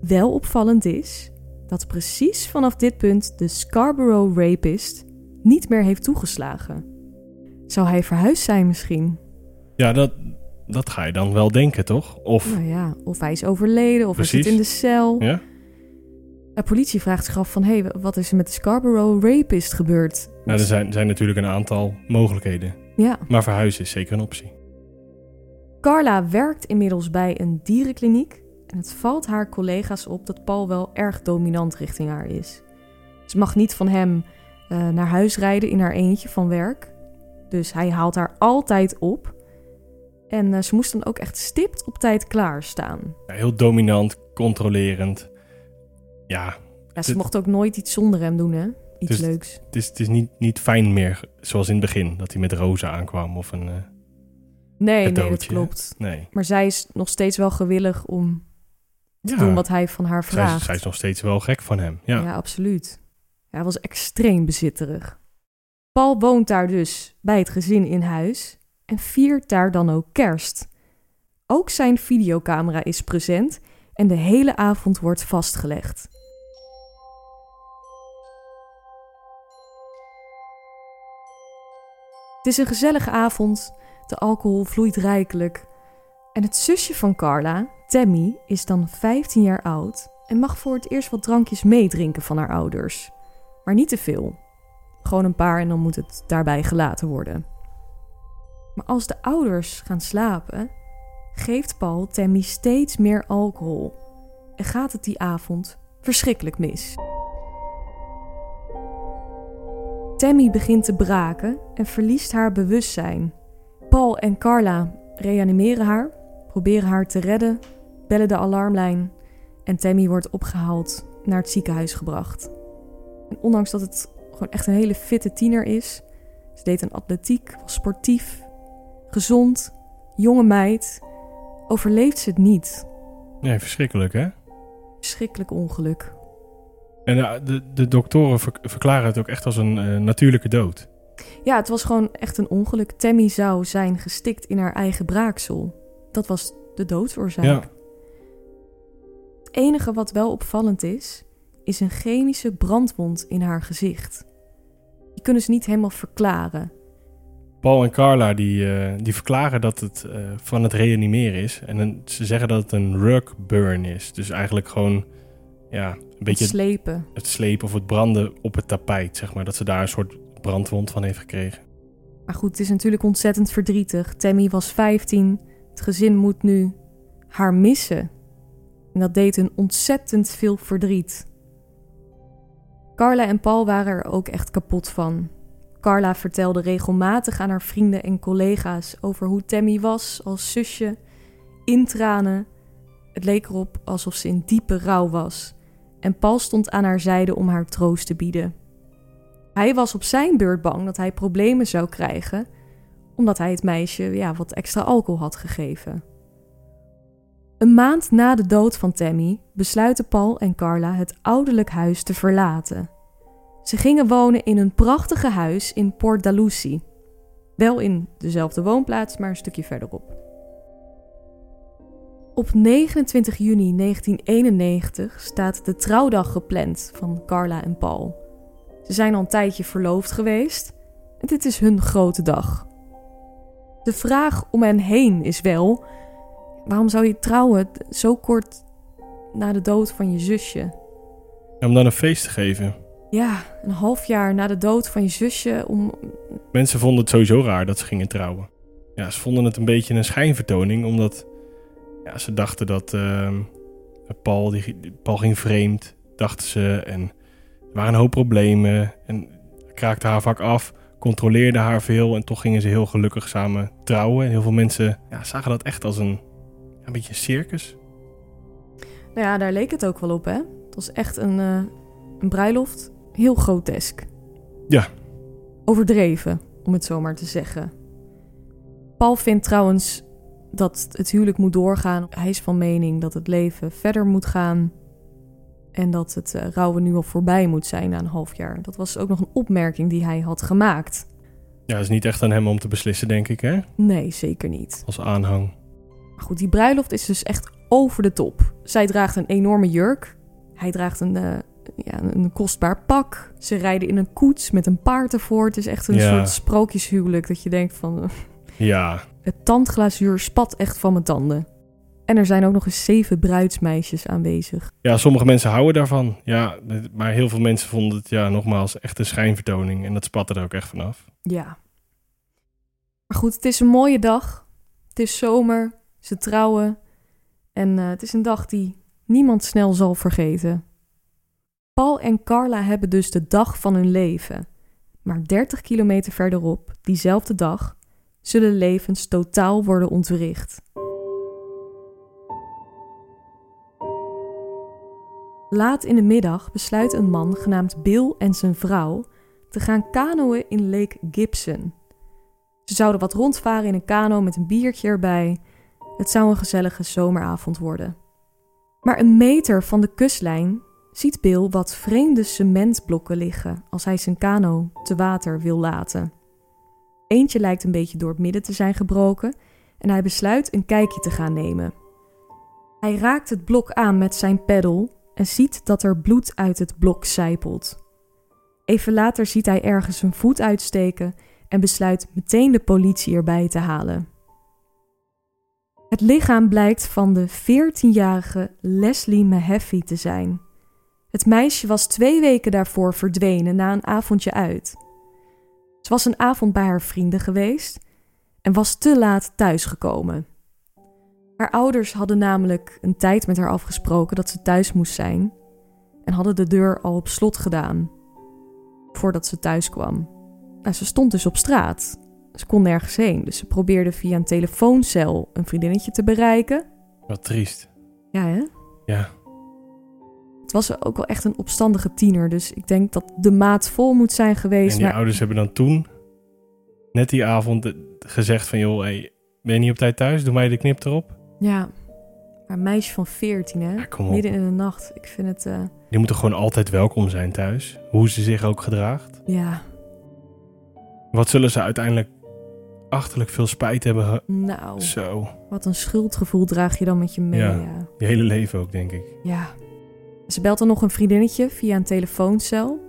Wel opvallend is dat precies vanaf dit punt de Scarborough rapist niet meer heeft toegeslagen. Zou hij verhuisd zijn misschien? Ja, dat, dat ga je dan wel denken, toch? Of, Nou ja, of hij is overleden, of hij Precies. zit in de cel. ja? De politie vraagt zich af van... hé, hey, wat is er met de Scarborough rapist gebeurd? Nou, er zijn, zijn natuurlijk een aantal mogelijkheden. Ja. Maar verhuizen is zeker een optie. Carla werkt inmiddels bij een dierenkliniek... en het valt haar collega's op dat Paul wel erg dominant richting haar is. Ze mag niet van hem eh, naar huis rijden in haar eentje van werk. Dus hij haalt haar altijd op... En eh, ze moest dan ook echt stipt op tijd klaarstaan. Ja, heel dominant, controlerend. Ja, Ja, ze mocht ook nooit iets zonder hem doen, hè? iets Dus- leuks. Het is, het is niet, niet fijn meer zoals in het begin, dat hij met rozen aankwam of een... eh, Nee, nee, dat klopt. nee. Maar zij is nog steeds wel gewillig om te Ja, doen wat hij van haar zij, vraagt. is- zij is nog steeds wel gek van hem. Ja, Ja, absoluut. Hij was extreem bezitterig. Paul woont daar dus bij het gezin in huis en viert daar dan ook kerst. Ook zijn videocamera is present en de hele avond wordt vastgelegd. Het is een gezellige avond, de alcohol vloeit rijkelijk. En het zusje van Carla, Tammy, is dan 15 jaar oud en mag voor het eerst wat drankjes meedrinken van haar ouders. Maar niet te veel. Gewoon een paar en dan moet het daarbij gelaten worden. Maar als de ouders gaan slapen, geeft Paul Tammy steeds meer alcohol en gaat het die avond verschrikkelijk mis. Tammy begint te braken en verliest haar bewustzijn. Paul en Carla reanimeren haar, proberen haar te redden, bellen de alarmlijn en Tammy wordt opgehaald naar het ziekenhuis gebracht. En ondanks dat het gewoon echt een hele fitte tiener is, ze deed een atletiek, was sportief, gezond, jonge meid, overleeft ze het niet. nee, verschrikkelijk hè? Verschrikkelijk ongeluk. En de, de, de doktoren ver- verklaren het ook echt als een eh, natuurlijke dood. Ja, het was gewoon echt een ongeluk. Tammy zou zijn gestikt in haar eigen braaksel. Dat was de doodsoorzaak. Ja. Het enige wat wel opvallend is, is een chemische brandwond in haar gezicht. Die kunnen ze niet helemaal verklaren. Paul en Carla die, eh, die verklaren dat het eh, van het reanimeren is. En een- ze zeggen dat het een rug burn is. Dus eigenlijk gewoon ja, een beetje het, Slepen. het slepen of het branden op het tapijt, zeg maar. Dat ze daar een soort brandwond van heeft gekregen. Maar goed, het is natuurlijk ontzettend verdrietig. Tammy was 15. Het gezin moet nu haar missen. En dat deed hun ontzettend veel verdriet. Carla en Paul waren er ook echt kapot van. Carla vertelde regelmatig aan haar vrienden en collega's over hoe Tammy was als zusje, in tranen. Het leek erop alsof ze in diepe rouw was. En Paul stond aan haar zijde om haar troost te bieden. Hij was op zijn beurt bang dat hij problemen zou krijgen, omdat hij het meisje ja, wat extra alcohol had gegeven. Een maand na de dood van Tammy besluiten Paul en Carla het ouderlijk huis te verlaten. Ze gingen wonen in een prachtige huis in Port Dalhousie. Wel in dezelfde woonplaats, maar een stukje verderop. Op 29 juni 1991 staat de trouwdag gepland van Carla en Paul. Ze zijn al een tijdje verloofd geweest en dit is hun grote dag. De vraag om hen heen is wel: waarom zou je trouwen zo kort na de dood van je zusje? Om dan een feest te geven. Ja, een half jaar na de dood van je zusje om. Mensen vonden het sowieso raar dat ze gingen trouwen. Ja, ze vonden het een beetje een schijnvertoning, omdat ja, ze dachten dat ehm, Paul, die, Paul ging vreemd, dachten ze. En er waren een hoop problemen. En kraakte haar vak af, controleerde haar veel. En toch gingen ze heel gelukkig samen trouwen. En heel veel mensen ja, zagen dat echt als een, een beetje een circus. Nou ja, daar leek het ook wel op, hè? Het was echt een, eh, een bruiloft. Heel grotesk. Ja. Overdreven, om het zo maar te zeggen. Paul vindt trouwens dat het huwelijk moet doorgaan. Hij is van mening dat het leven verder moet gaan. En dat het eh, rouwen nu al voorbij moet zijn na een half jaar. Dat was ook nog een opmerking die hij had gemaakt. Ja, is niet echt aan hem om te beslissen, denk ik, hè? Nee, zeker niet. Als aanhang. Maar goed, die bruiloft is dus echt over de top. Zij draagt een enorme jurk. Hij draagt een, eh, ja, een kostbaar pak. Ze rijden in een koets met een paard ervoor. Het is echt een Ja. soort sprookjeshuwelijk dat je denkt van... eh, Ja, Het tandglazuur spat echt van mijn tanden. En er zijn ook nog eens zeven bruidsmeisjes aanwezig. Ja, sommige mensen houden daarvan. Ja, maar heel veel mensen vonden het, ja, nogmaals, echt een schijnvertoning. En dat spatte er ook echt vanaf. Ja. Maar goed, het is een mooie dag. Het is zomer. Ze trouwen. En eh, het is een dag die niemand snel zal vergeten. Paul en Carla hebben dus de dag van hun leven. Maar 30 kilometer verderop, diezelfde dag, zullen levens totaal worden ontwricht. Laat in de middag besluit een man genaamd Bill en zijn vrouw te gaan kanoën in Lake Gibson. Ze zouden wat rondvaren in een kano met een biertje erbij. Het zou een gezellige zomeravond worden. Maar een meter van de kustlijn ziet Bill wat vreemde cementblokken liggen als hij zijn kano te water wil laten. Eentje lijkt een beetje door het midden te zijn gebroken en hij besluit een kijkje te gaan nemen. Hij raakt het blok aan met zijn peddel en ziet dat er bloed uit het blok sijpelt. Even later ziet hij ergens een voet uitsteken en besluit meteen de politie erbij te halen. Het lichaam blijkt van de 14-jarige Leslie Mahaffey te zijn. Het meisje was twee weken daarvoor verdwenen na een avondje uit. Ze was een avond bij haar vrienden geweest en was te laat thuisgekomen. Haar ouders hadden namelijk een tijd met haar afgesproken dat ze thuis moest zijn en hadden de deur al op slot gedaan voordat ze thuis kwam. Nou, ze stond dus op straat. Ze kon nergens heen, dus ze probeerde via een telefooncel een vriendinnetje te bereiken. Wat triest. Ja, hè? Ja. Het was ook wel echt een opstandige tiener, dus ik denk dat de maat vol moet zijn geweest. En je maar ouders hebben dan toen, net die avond, gezegd van... joh, hey, ben je niet op tijd thuis? Doe mij de knip erop. ja, maar een meisje van 14, hè? Ja, kom op. Midden in de nacht. Ik vind het, eh, Die moeten gewoon altijd welkom zijn thuis. Hoe ze zich ook gedraagt. ja, Wat zullen ze uiteindelijk achterlijk veel spijt hebben. ge- nou, Zo. wat een schuldgevoel draag je dan met je mee. Ja. Ja. Je hele leven ook, denk ik. Ja. Ze belt dan nog een vriendinnetje via een telefooncel.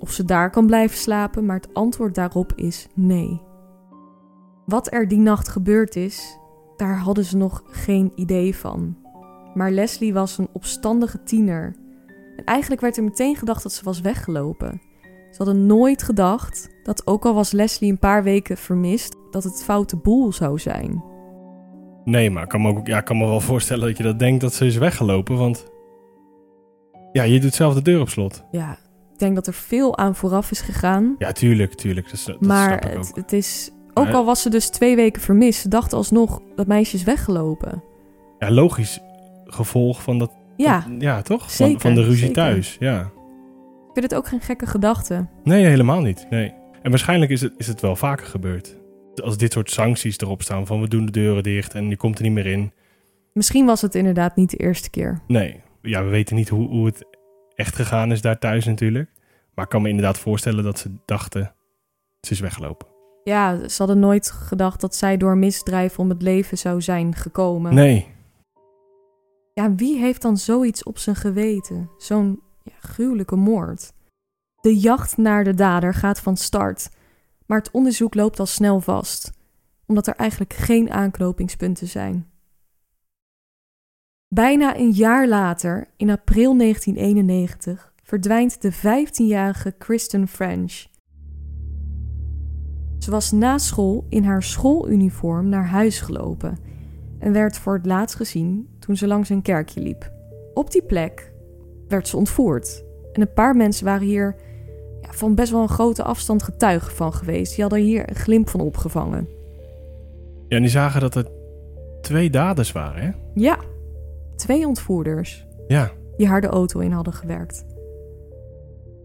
Of ze daar kan blijven slapen, maar het antwoord daarop is nee. Wat er die nacht gebeurd is, daar hadden ze nog geen idee van. Maar Leslie was een opstandige tiener. En eigenlijk werd er meteen gedacht dat ze was weggelopen. Ze hadden nooit gedacht dat, ook al was Leslie een paar weken vermist, dat het foute boel zou zijn. Nee, maar ik kan me, ook, ja, kan me wel voorstellen dat je dat denkt dat ze is weggelopen. Want ja, je doet zelf de deur op slot. Ja, ik denk dat er veel aan vooraf is gegaan. Ja, tuurlijk, tuurlijk. Dat, dat maar snap ik het, ook. het is. Ook Maar- al was ze dus twee weken vermist, ze dachten alsnog dat meisje is weggelopen. Ja, logisch gevolg van dat. Ja, dat- ja toch? Zeker, van, van de ruzie zeker. thuis. Ja. Vind het ook geen gekke gedachte. Nee, helemaal niet. Nee. En waarschijnlijk is het, is het wel vaker gebeurd. Als dit soort sancties erop staan van we doen de deuren dicht en je komt er niet meer in. Misschien was het inderdaad niet de eerste keer. Nee, ja, we weten niet hoe, hoe het echt gegaan is daar thuis natuurlijk. Maar ik kan me inderdaad voorstellen dat ze dachten, ze is weggelopen. Ja, ze hadden nooit gedacht dat zij door misdrijf om het leven zou zijn gekomen. Nee, Ja, wie heeft dan zoiets op zijn geweten? Zo'n ja, gruwelijke moord. De jacht naar de dader gaat van start, maar het onderzoek loopt al snel vast, omdat er eigenlijk geen aanknopingspunten zijn. Bijna een jaar later, in april 1991, verdwijnt de 15-jarige Kristen French. Ze was na school in haar schooluniform naar huis gelopen en werd voor het laatst gezien toen ze langs een kerkje liep. Op die plek werd ze ontvoerd. En een paar mensen waren hier ja, van best wel een grote afstand getuigen van geweest. Die hadden hier een glimp van opgevangen. ja, en die zagen dat er twee daders waren, hè? Ja, twee ontvoerders Ja, die haar de auto in hadden gewerkt.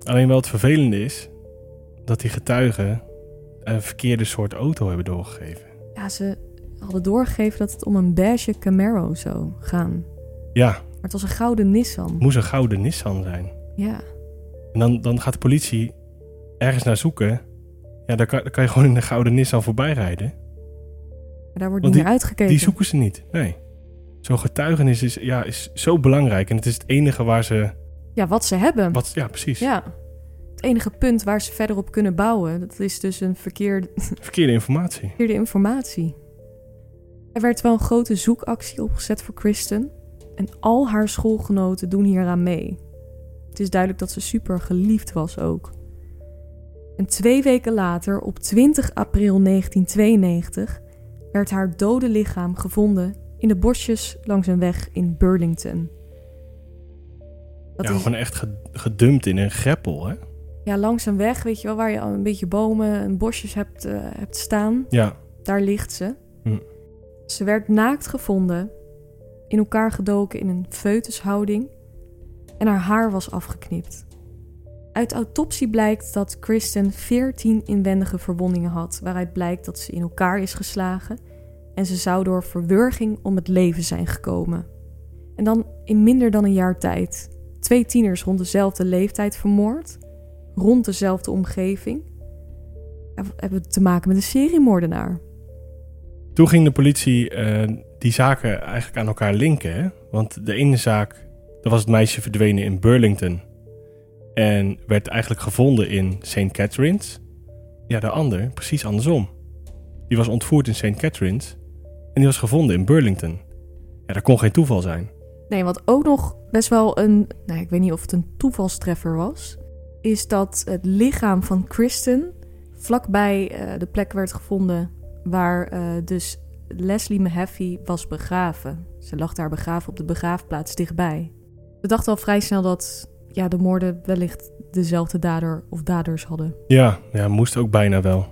alleen wel het vervelende is dat die getuigen een verkeerde soort auto hebben doorgegeven. Ja, ze hadden doorgegeven dat het om een beige Camaro zou gaan. Ja, Maar het was een gouden Nissan. moest een gouden Nissan zijn. Ja, En dan, dan gaat de politie ergens naar zoeken. Ja, dan kan, dan kan je gewoon in een gouden Nissan voorbij rijden. maar daar wordt niet naar uitgekeken. Die zoeken ze niet. Nee. Zo'n getuigenis is, ja, is zo belangrijk. En het is het enige waar ze. Ja, wat ze hebben. Wat, ja, precies. Ja. Het enige punt waar ze verder op kunnen bouwen, dat is dus een verkeerde, Verkeerde informatie. verkeerde informatie. Er werd wel een grote zoekactie opgezet voor Kristen. En al haar schoolgenoten doen hieraan mee. Het is duidelijk dat ze super geliefd was ook. En twee weken later, op 20 april 1992, werd haar dode lichaam gevonden in de bosjes langs een weg in Burlington. Dat ja, is gewoon echt ge- gedumpt in een greppel, hè? ja, langs een weg, weet je wel, waar je al een beetje bomen en bosjes hebt, eh, hebt staan. Ja. Daar ligt ze. Hm. Ze werd naakt gevonden, in elkaar gedoken in een foetushouding. en haar haar was afgeknipt. Uit autopsie blijkt dat Kristen 14 inwendige verwondingen had, waaruit blijkt dat ze in elkaar is geslagen en ze zou door verwurging om het leven zijn gekomen. En dan in minder dan een jaar tijd. Twee tieners rond dezelfde leeftijd vermoord, rond dezelfde omgeving. Hebben we te maken met een seriemoordenaar. Toen ging de politie uh, die zaken eigenlijk aan elkaar linken. Hè? Want de ene zaak, dat was het meisje verdwenen in Burlington. En werd eigenlijk gevonden in St. Catharines. Ja, de ander, precies andersom. Die was ontvoerd in St. Catharines. En die was gevonden in Burlington. Ja, dat kon geen toeval zijn. Nee, wat ook nog best wel een, nou, ik weet niet of het een toevalstreffer was, is dat het lichaam van Kristen vlakbij uh, de plek werd gevonden waar uh, dus Leslie Mahaffey was begraven. Ze lag daar begraven op de begraafplaats dichtbij. We dachten al vrij snel dat ja, de moorden wellicht dezelfde dader of daders hadden. Ja, ja, moest ook bijna wel.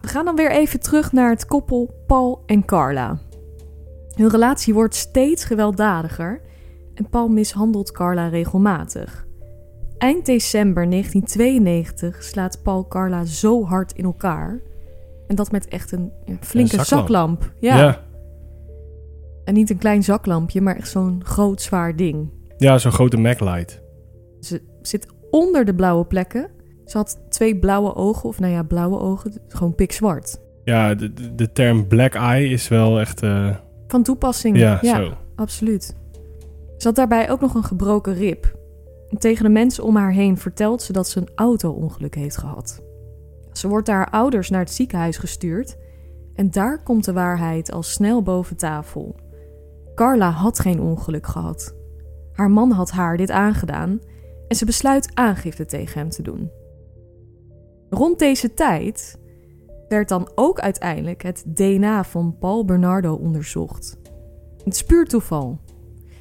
We gaan dan weer even terug naar het koppel Paul en Carla. Hun relatie wordt steeds gewelddadiger en Paul mishandelt Carla regelmatig. Eind december 1992 slaat Paul Carla zo hard in elkaar. En dat met echt een flinke zaklamp. Ja. ja. En niet een klein zaklampje, maar echt zo'n groot zwaar ding. Ja, zo'n grote Maglite. Ze zit onder de blauwe plekken. Ze had twee blauwe ogen, of nou ja, blauwe ogen, gewoon pikzwart. Ja, de, de term black eye is wel echt... Uh... Van toepassing. Ja, ja zo. absoluut. Ze had daarbij ook nog een gebroken rib. En tegen de mensen om haar heen vertelt ze dat ze een auto-ongeluk heeft gehad. Ze wordt naar haar ouders naar het ziekenhuis gestuurd en daar komt de waarheid al snel boven tafel. Carla had geen ongeluk gehad. Haar man had haar dit aangedaan en ze besluit aangifte tegen hem te doen. Rond deze tijd werd dan ook uiteindelijk het DNA van Paul Bernardo onderzocht. Het is puur toeval.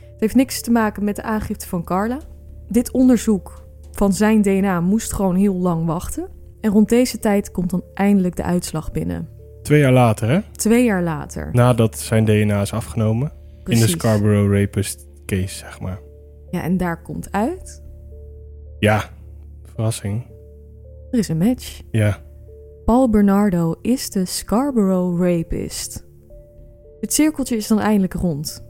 Het heeft niks te maken met de aangifte van Carla. Dit onderzoek van zijn DNA moest gewoon heel lang wachten. En rond deze tijd komt dan eindelijk de uitslag binnen. Twee jaar later, hè? Twee jaar later. Nadat zijn DNA is afgenomen. In de Scarborough Rapist case, zeg maar. Ja, en daar komt uit. Ja, verrassing. Er is een match. Ja. Paul Bernardo is de Scarborough Rapist. Het cirkeltje is dan eindelijk rond.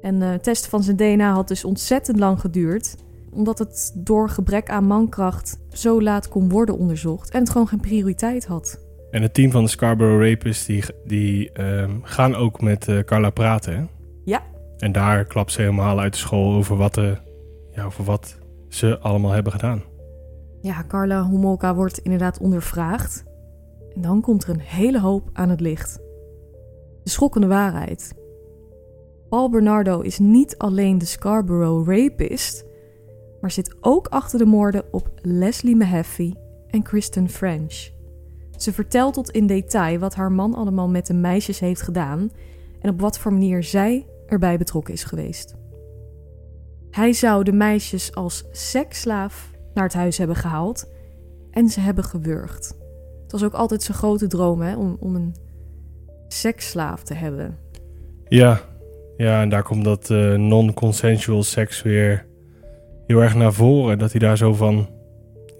En het testen van zijn DNA had dus ontzettend lang geduurd omdat het door gebrek aan mankracht zo laat kon worden onderzocht en het gewoon geen prioriteit had. En het team van de Scarborough Rapists die, die ehm, gaan ook met uh, Carla praten. Hè? Ja. En daar klapt ze helemaal uit de school over wat, de, ja, over wat ze allemaal hebben gedaan. Ja, Carla Homolka wordt inderdaad ondervraagd. En dan komt er een hele hoop aan het licht. De schokkende waarheid. Paul Bernardo is niet alleen de Scarborough rapist, maar zit ook achter de moorden op Leslie Mahaffey en Kristen French. Ze vertelt tot in detail wat haar man allemaal met de meisjes heeft gedaan en op wat voor manier zij erbij betrokken is geweest. Hij zou de meisjes als seksslaaf naar het huis hebben gehaald en ze hebben gewurgd. Het was ook altijd zijn grote droom hè, om, om een seksslaaf te hebben. Ja, ja en daar komt dat uh, non-consensual seks weer heel erg naar voren. Dat hij daar zo van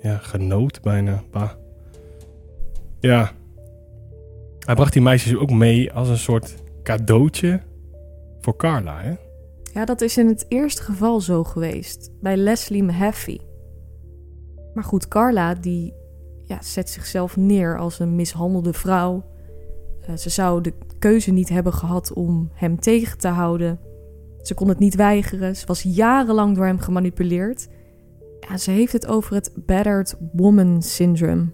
ja, genoot bijna. Ja. Hij bracht die meisjes ook mee als een soort cadeautje voor Carla, hè? Ja, dat is in het eerste geval zo geweest. Bij Leslie Mahaffey. Maar goed, Carla die ja, zet zichzelf neer als een mishandelde vrouw. Uh, ze zou de keuze niet hebben gehad om hem tegen te houden. Ze kon het niet weigeren. Ze was jarenlang door hem gemanipuleerd. Ja, ze heeft het over het battered woman syndrome.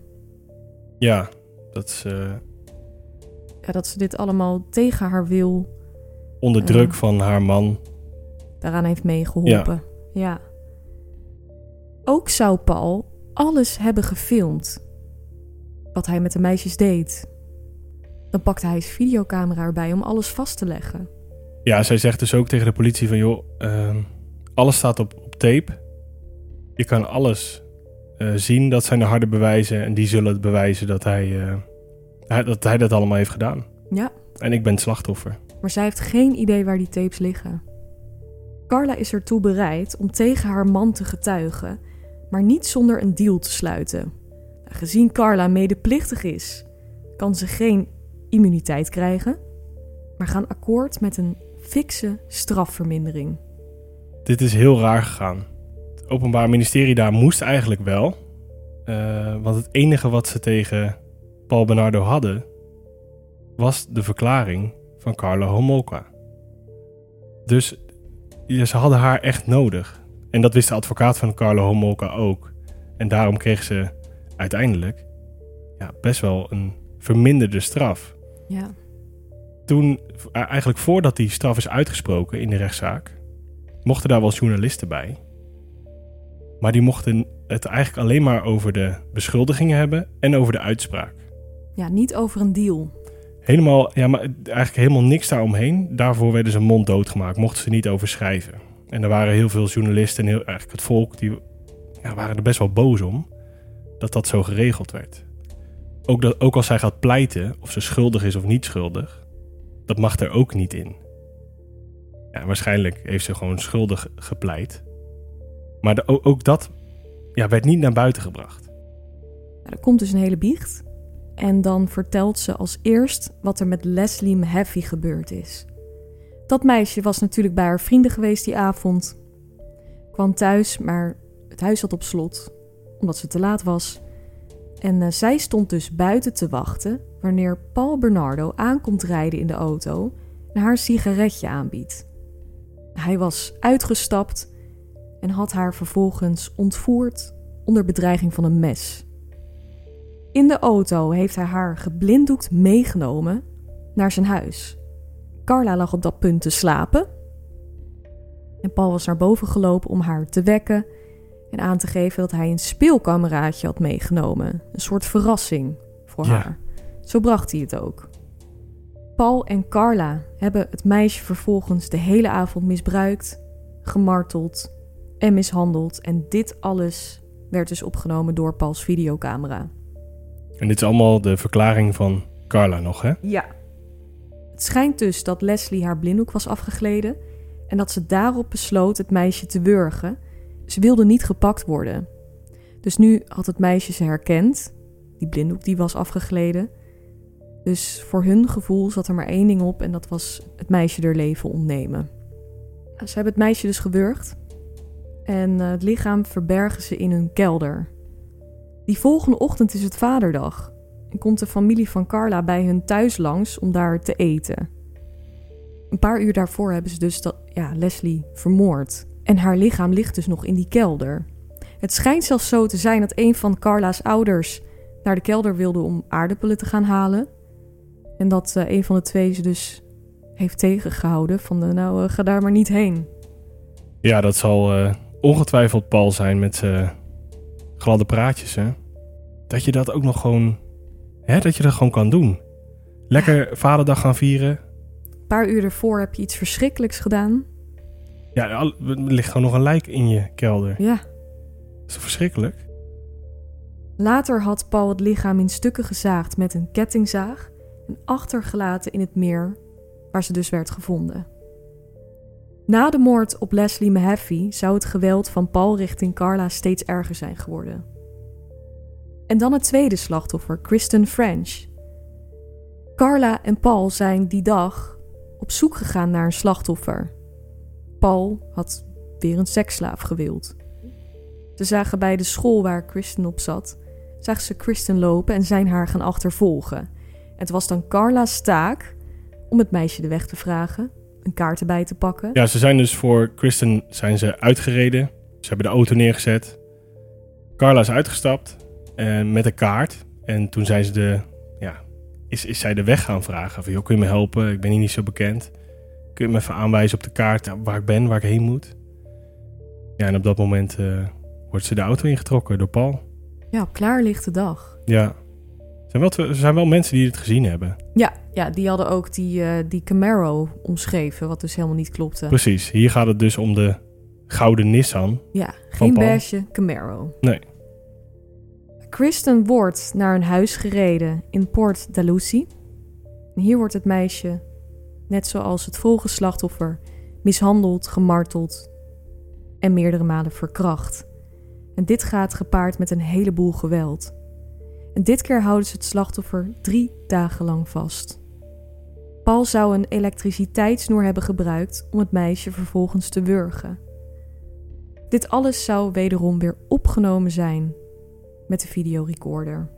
Ja, dat ze. Ja, dat ze dit allemaal tegen haar wil. Onder druk eh, van haar man. Daaraan heeft meegeholpen. Ja. ja. Ook zou Paul alles hebben gefilmd. Wat hij met de meisjes deed. Dan pakte hij zijn videocamera erbij om alles vast te leggen. Ja, zij zegt dus ook tegen de politie van... joh, uh, alles staat op, op tape. Je kan alles uh, zien. Dat zijn de harde bewijzen. En die zullen het bewijzen dat hij, uh, dat hij dat allemaal heeft gedaan. Ja. En ik ben het slachtoffer. Maar zij heeft geen idee waar die tapes liggen. Carla is ertoe bereid om tegen haar man te getuigen, maar niet zonder een deal te sluiten. Gezien Carla medeplichtig is, kan ze geen immuniteit krijgen, maar gaan akkoord met een fikse strafvermindering. Dit is heel raar gegaan. Het Openbaar Ministerie daar moest eigenlijk wel. eh, want het enige wat ze tegen Paul Bernardo hadden, was de verklaring van Carla Homolka. Dus ja, ze hadden haar echt nodig. En dat wist de advocaat van Carla Homolka ook. En daarom kreeg ze uiteindelijk ja, best wel een verminderde straf. Ja. Toen, eigenlijk voordat die straf is uitgesproken in de rechtszaak, mochten daar wel journalisten bij. Maar die mochten het eigenlijk alleen maar over de beschuldigingen hebben en over de uitspraak. ja, niet over een deal. Helemaal, ja, maar eigenlijk helemaal niks daaromheen. Daarvoor werden ze monddood gemaakt, mochten ze niet over schrijven. En er waren heel veel journalisten en heel, eigenlijk het volk, die ja, waren er best wel boos om dat dat zo geregeld werd. Ook, dat, ook als zij gaat pleiten, of ze schuldig is of niet schuldig, dat mag er ook niet in. Ja, waarschijnlijk heeft ze gewoon schuldig gepleit. Maar de, ook, dat ja, werd niet naar buiten gebracht. Er komt dus een hele biecht. En dan vertelt ze als eerst wat er met Leslie Mahaffey gebeurd is. Dat meisje was natuurlijk bij haar vrienden geweest die avond. Kwam thuis, maar het huis zat op slot, omdat ze te laat was. En eh, zij stond dus buiten te wachten wanneer Paul Bernardo aankomt rijden in de auto en haar sigaretje aanbiedt. Hij was uitgestapt en had haar vervolgens ontvoerd onder bedreiging van een mes. In de auto heeft hij haar geblinddoekt meegenomen naar zijn huis. Carla lag op dat punt te slapen. En Paul was naar boven gelopen om haar te wekken en aan te geven dat hij een speelkameraadje had meegenomen. Een soort verrassing voor Ja. haar. Zo bracht hij het ook. Paul en Carla hebben het meisje vervolgens de hele avond misbruikt, gemarteld en mishandeld. En dit alles werd dus opgenomen door Pauls videocamera. En dit is allemaal de verklaring van Carla nog, hè? Ja. Het schijnt dus dat Leslie haar blinddoek was afgegleden en dat ze daarop besloot het meisje te wurgen. Ze wilde niet gepakt worden. Dus nu had het meisje ze herkend. Die blinddoek die was afgegleden. Dus voor hun gevoel zat er maar één ding op en dat was het meisje haar leven ontnemen. Ze hebben het meisje dus gewurgd. En eh, het lichaam verbergen ze in hun kelder. Die volgende ochtend is het vaderdag en komt de familie van Carla bij hun thuis langs om daar te eten. Een paar uur daarvoor hebben ze dus dat, ja, Leslie vermoord. En haar lichaam ligt dus nog in die kelder. Het schijnt zelfs zo te zijn dat een van Carla's ouders naar de kelder wilde om aardappelen te gaan halen. En dat eh, een van de twee ze dus heeft tegengehouden van de, nou eh, ga daar maar niet heen. Ja, dat zal eh, ongetwijfeld Paul zijn met zijn gladde praatjes, hè? Dat je dat ook nog gewoon... Hè, dat je dat gewoon kan doen. Lekker vaderdag gaan vieren. Een paar uur ervoor heb je iets verschrikkelijks gedaan. Ja, er ligt gewoon nog een lijk in je kelder. Ja, Dat is toch verschrikkelijk? Later had Paul het lichaam in stukken gezaagd met een kettingzaag en achtergelaten in het meer waar ze dus werd gevonden. Na de moord op Leslie Mahaffey zou het geweld van Paul richting Carla steeds erger zijn geworden. En dan het tweede slachtoffer, Kristen French. Carla en Paul zijn die dag op zoek gegaan naar een slachtoffer. Paul had weer een seksslaaf gewild. Ze zagen bij de school waar Kristen op zat, zagen ze Kristen lopen en zijn haar gaan achtervolgen. Het was dan Carla's taak om het meisje de weg te vragen, een kaart erbij te pakken. Ja, ze zijn dus voor Kristen zijn ze uitgereden. Ze hebben de auto neergezet. Carla is uitgestapt en met een kaart. En toen zijn ze de, ja, is, is zij de weg gaan vragen. Van, joh, kun je me helpen? Ik ben hier niet zo bekend. Kun je me even aanwijzen op de kaart waar ik ben, waar ik heen moet? Ja, en op dat moment eh, wordt ze de auto ingetrokken door Paul. Ja, op klaarlichte dag. Ja. Er zijn wel, er zijn wel mensen die het gezien hebben. Ja, ja die hadden ook die, eh, die Camaro omschreven, wat dus helemaal niet klopte. Precies. Hier gaat het dus om de gouden Nissan. Ja, geen beige Camaro. Nee. Kristen wordt naar een huis gereden in Port Dalhousie. Hier wordt het meisje, net zoals het volgende slachtoffer, mishandeld, gemarteld en meerdere malen verkracht. En dit gaat gepaard met een heleboel geweld. En dit keer houden ze het slachtoffer drie dagen lang vast. Paul zou een elektriciteitssnoer hebben gebruikt om het meisje vervolgens te wurgen. Dit alles zou wederom weer opgenomen zijn met de videorecorder.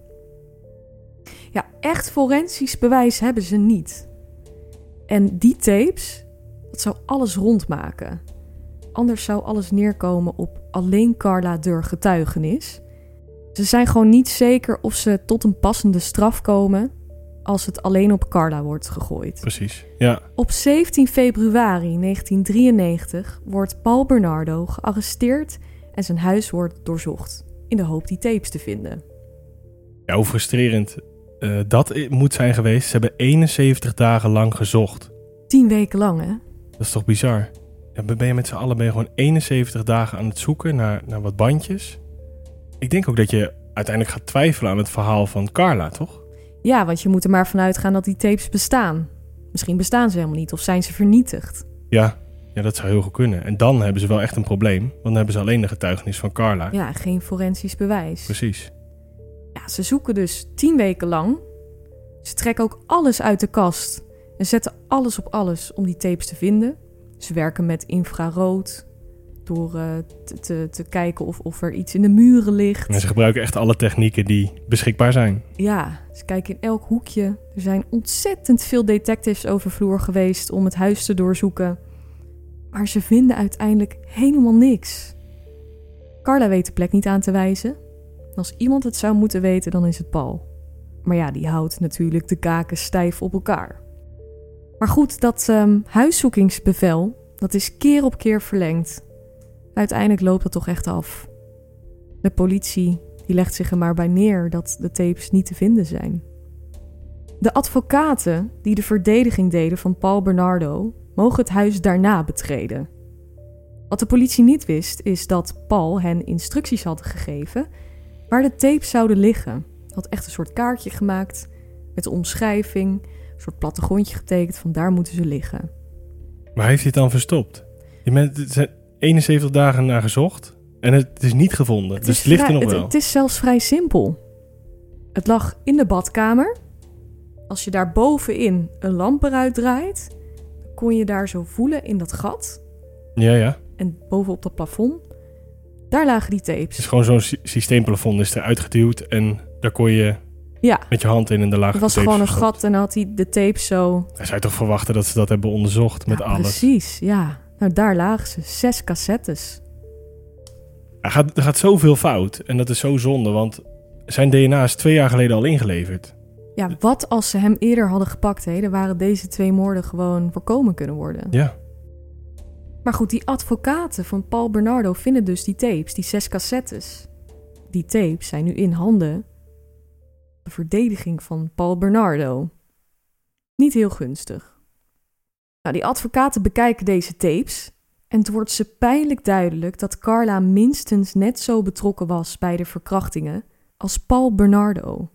Ja, echt forensisch bewijs hebben ze niet. En die tapes, dat zou alles rondmaken. Anders zou alles neerkomen op alleen Carla Deur getuigenis. Ze zijn gewoon niet zeker of ze tot een passende straf komen als het alleen op Carla wordt gegooid. Precies, ja. Op 17 februari 1993 wordt Paul Bernardo gearresteerd en zijn huis wordt doorzocht in de hoop die tapes te vinden. Ja, hoe frustrerend uh, dat moet zijn geweest. Ze hebben 71 dagen lang gezocht. 10 weken lang, hè? Dat is toch bizar? Dan ben je met z'n allen ben je gewoon 71 dagen aan het zoeken naar, naar wat bandjes. Ik denk ook dat je uiteindelijk gaat twijfelen aan het verhaal van Carla, toch? Ja, want je moet er maar vanuit gaan dat die tapes bestaan. Misschien bestaan ze helemaal niet of zijn ze vernietigd. Ja, ja, dat zou heel goed kunnen. En dan hebben ze wel echt een probleem, want dan hebben ze alleen de getuigenis van Carla. Ja, geen forensisch bewijs. Precies. Ja, ze zoeken dus tien weken lang. Ze trekken ook alles uit de kast en zetten alles op alles om die tapes te vinden. Ze werken met infrarood door uh, te, te, kijken of, of er iets in de muren ligt. En ze gebruiken echt alle technieken die beschikbaar zijn. Ja, ze kijken in elk hoekje. Er zijn ontzettend veel detectives over vloer geweest om het huis te doorzoeken. Maar ze vinden uiteindelijk helemaal niks. Carla weet de plek niet aan te wijzen. Als iemand het zou moeten weten, dan is het Paul. Maar ja, die houdt natuurlijk de kaken stijf op elkaar. Maar goed, dat um, huiszoekingsbevel, dat is keer op keer verlengd. Uiteindelijk loopt het toch echt af. De politie die legt zich er maar bij neer dat de tapes niet te vinden zijn. De advocaten die de verdediging deden van Paul Bernardo mogen het huis daarna betreden. Wat de politie niet wist, is dat Paul hen instructies had gegeven waar de tapes zouden liggen. Had echt een soort kaartje gemaakt met de omschrijving, een soort plattegrondje getekend van daar moeten ze liggen. Maar heeft hij het dan verstopt? Je bent 71 dagen naar gezocht en het is niet gevonden. Het dus het ligt er nog wel. Het is zelfs vrij simpel. Het lag in de badkamer. Als je daar bovenin een lamp eruit draait, kon je daar zo voelen in dat gat. Ja, ja. En bovenop dat plafond, daar lagen die tapes. Het is gewoon zo'n systeemplafond is eruit geduwd en daar kon je ja. met je hand in en de lagen Het was gewoon een gat en dan had hij de tapes zo... Hij zou toch verwachten dat ze dat hebben onderzocht met alles? Precies, ja. Nou, daar lagen ze. Zes cassettes. Er gaat, er gaat zoveel fout en dat is zo zonde, want zijn DNA is twee jaar geleden al ingeleverd. Ja, wat als ze hem eerder hadden gepakt, hè? Dan waren deze twee moorden gewoon voorkomen kunnen worden. Ja. Maar goed, die advocaten van Paul Bernardo vinden dus die tapes, die zes cassettes. Die tapes zijn nu in handen de verdediging van Paul Bernardo. Niet heel gunstig. Nou, die advocaten bekijken deze tapes en het wordt ze pijnlijk duidelijk dat Carla minstens net zo betrokken was bij de verkrachtingen als Paul Bernardo.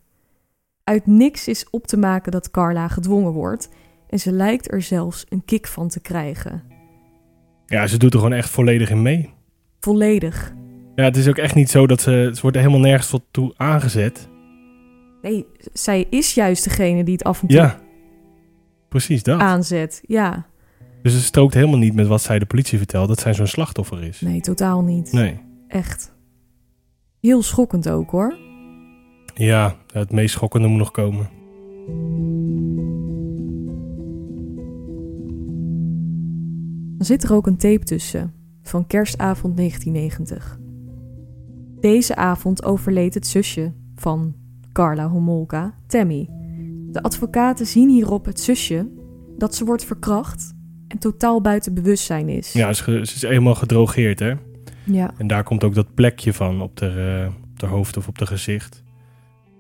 Uit niks is op te maken dat Carla gedwongen wordt en ze lijkt er zelfs een kick van te krijgen. Ja, ze doet er gewoon echt volledig in mee. Volledig. Ja, het is ook echt niet zo dat ze... Ze wordt er helemaal nergens tot toe aangezet. Nee, zij is juist degene die het af en toe ja, precies dat. aanzet. Ja. Dus het strookt helemaal niet met wat zij de politie vertelt... dat zij zo'n slachtoffer is. Nee, totaal niet. Nee. Echt. Heel schokkend ook, hoor. Ja, het meest schokkende moet nog komen. Dan zit er ook een tape tussen van kerstavond 1990. Deze avond overleed het zusje van Carla Homolka, Tammy. De advocaten zien hierop het zusje dat ze wordt verkracht en totaal buiten bewustzijn is. Ja, ze, is helemaal gedrogeerd, hè? Ja. En daar komt ook dat plekje van op de, uh, op de hoofd of op de gezicht.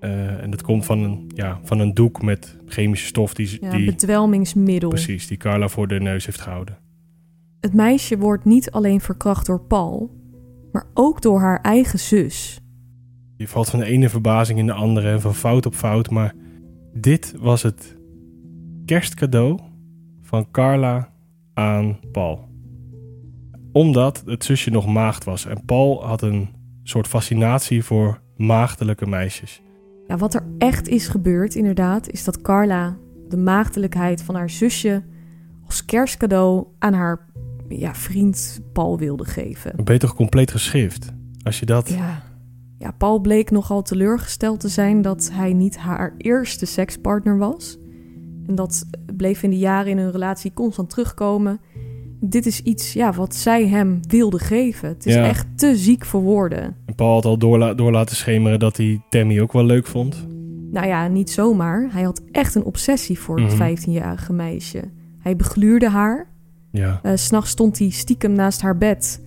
Uh, en dat komt van een, ja, van een doek met chemische stof die... Ja, die bedwelmingsmiddel. Precies, die Carla voor de neus heeft gehouden. Het meisje wordt niet alleen verkracht door Paul, maar ook door haar eigen zus. Je valt van de ene verbazing in de andere en van fout op fout, maar dit was het kerstcadeau van Carla aan Paul. Omdat het zusje nog maagd was. En Paul had een soort fascinatie voor maagdelijke meisjes. Ja, wat er echt is gebeurd, inderdaad, is dat Carla de maagdelijkheid van haar zusje als kerstcadeau aan haar ja, vriend Paul wilde geven. Toch compleet geschift? Als je dat... Ja. Ja, Paul bleek nogal teleurgesteld te zijn dat hij niet haar eerste sekspartner was. En dat bleef in de jaren in hun relatie constant terugkomen. Dit is iets ja, wat zij hem wilde geven. Het is Ja. echt te ziek voor woorden. En Paul had al door, la- door laten schemeren dat hij Tammy ook wel leuk vond. Nou ja, niet zomaar. Hij had echt een obsessie voor het Mhm. 15-jarige meisje. Hij begluurde haar. Ja. Eh, S S'nachts stond hij stiekem naast haar bed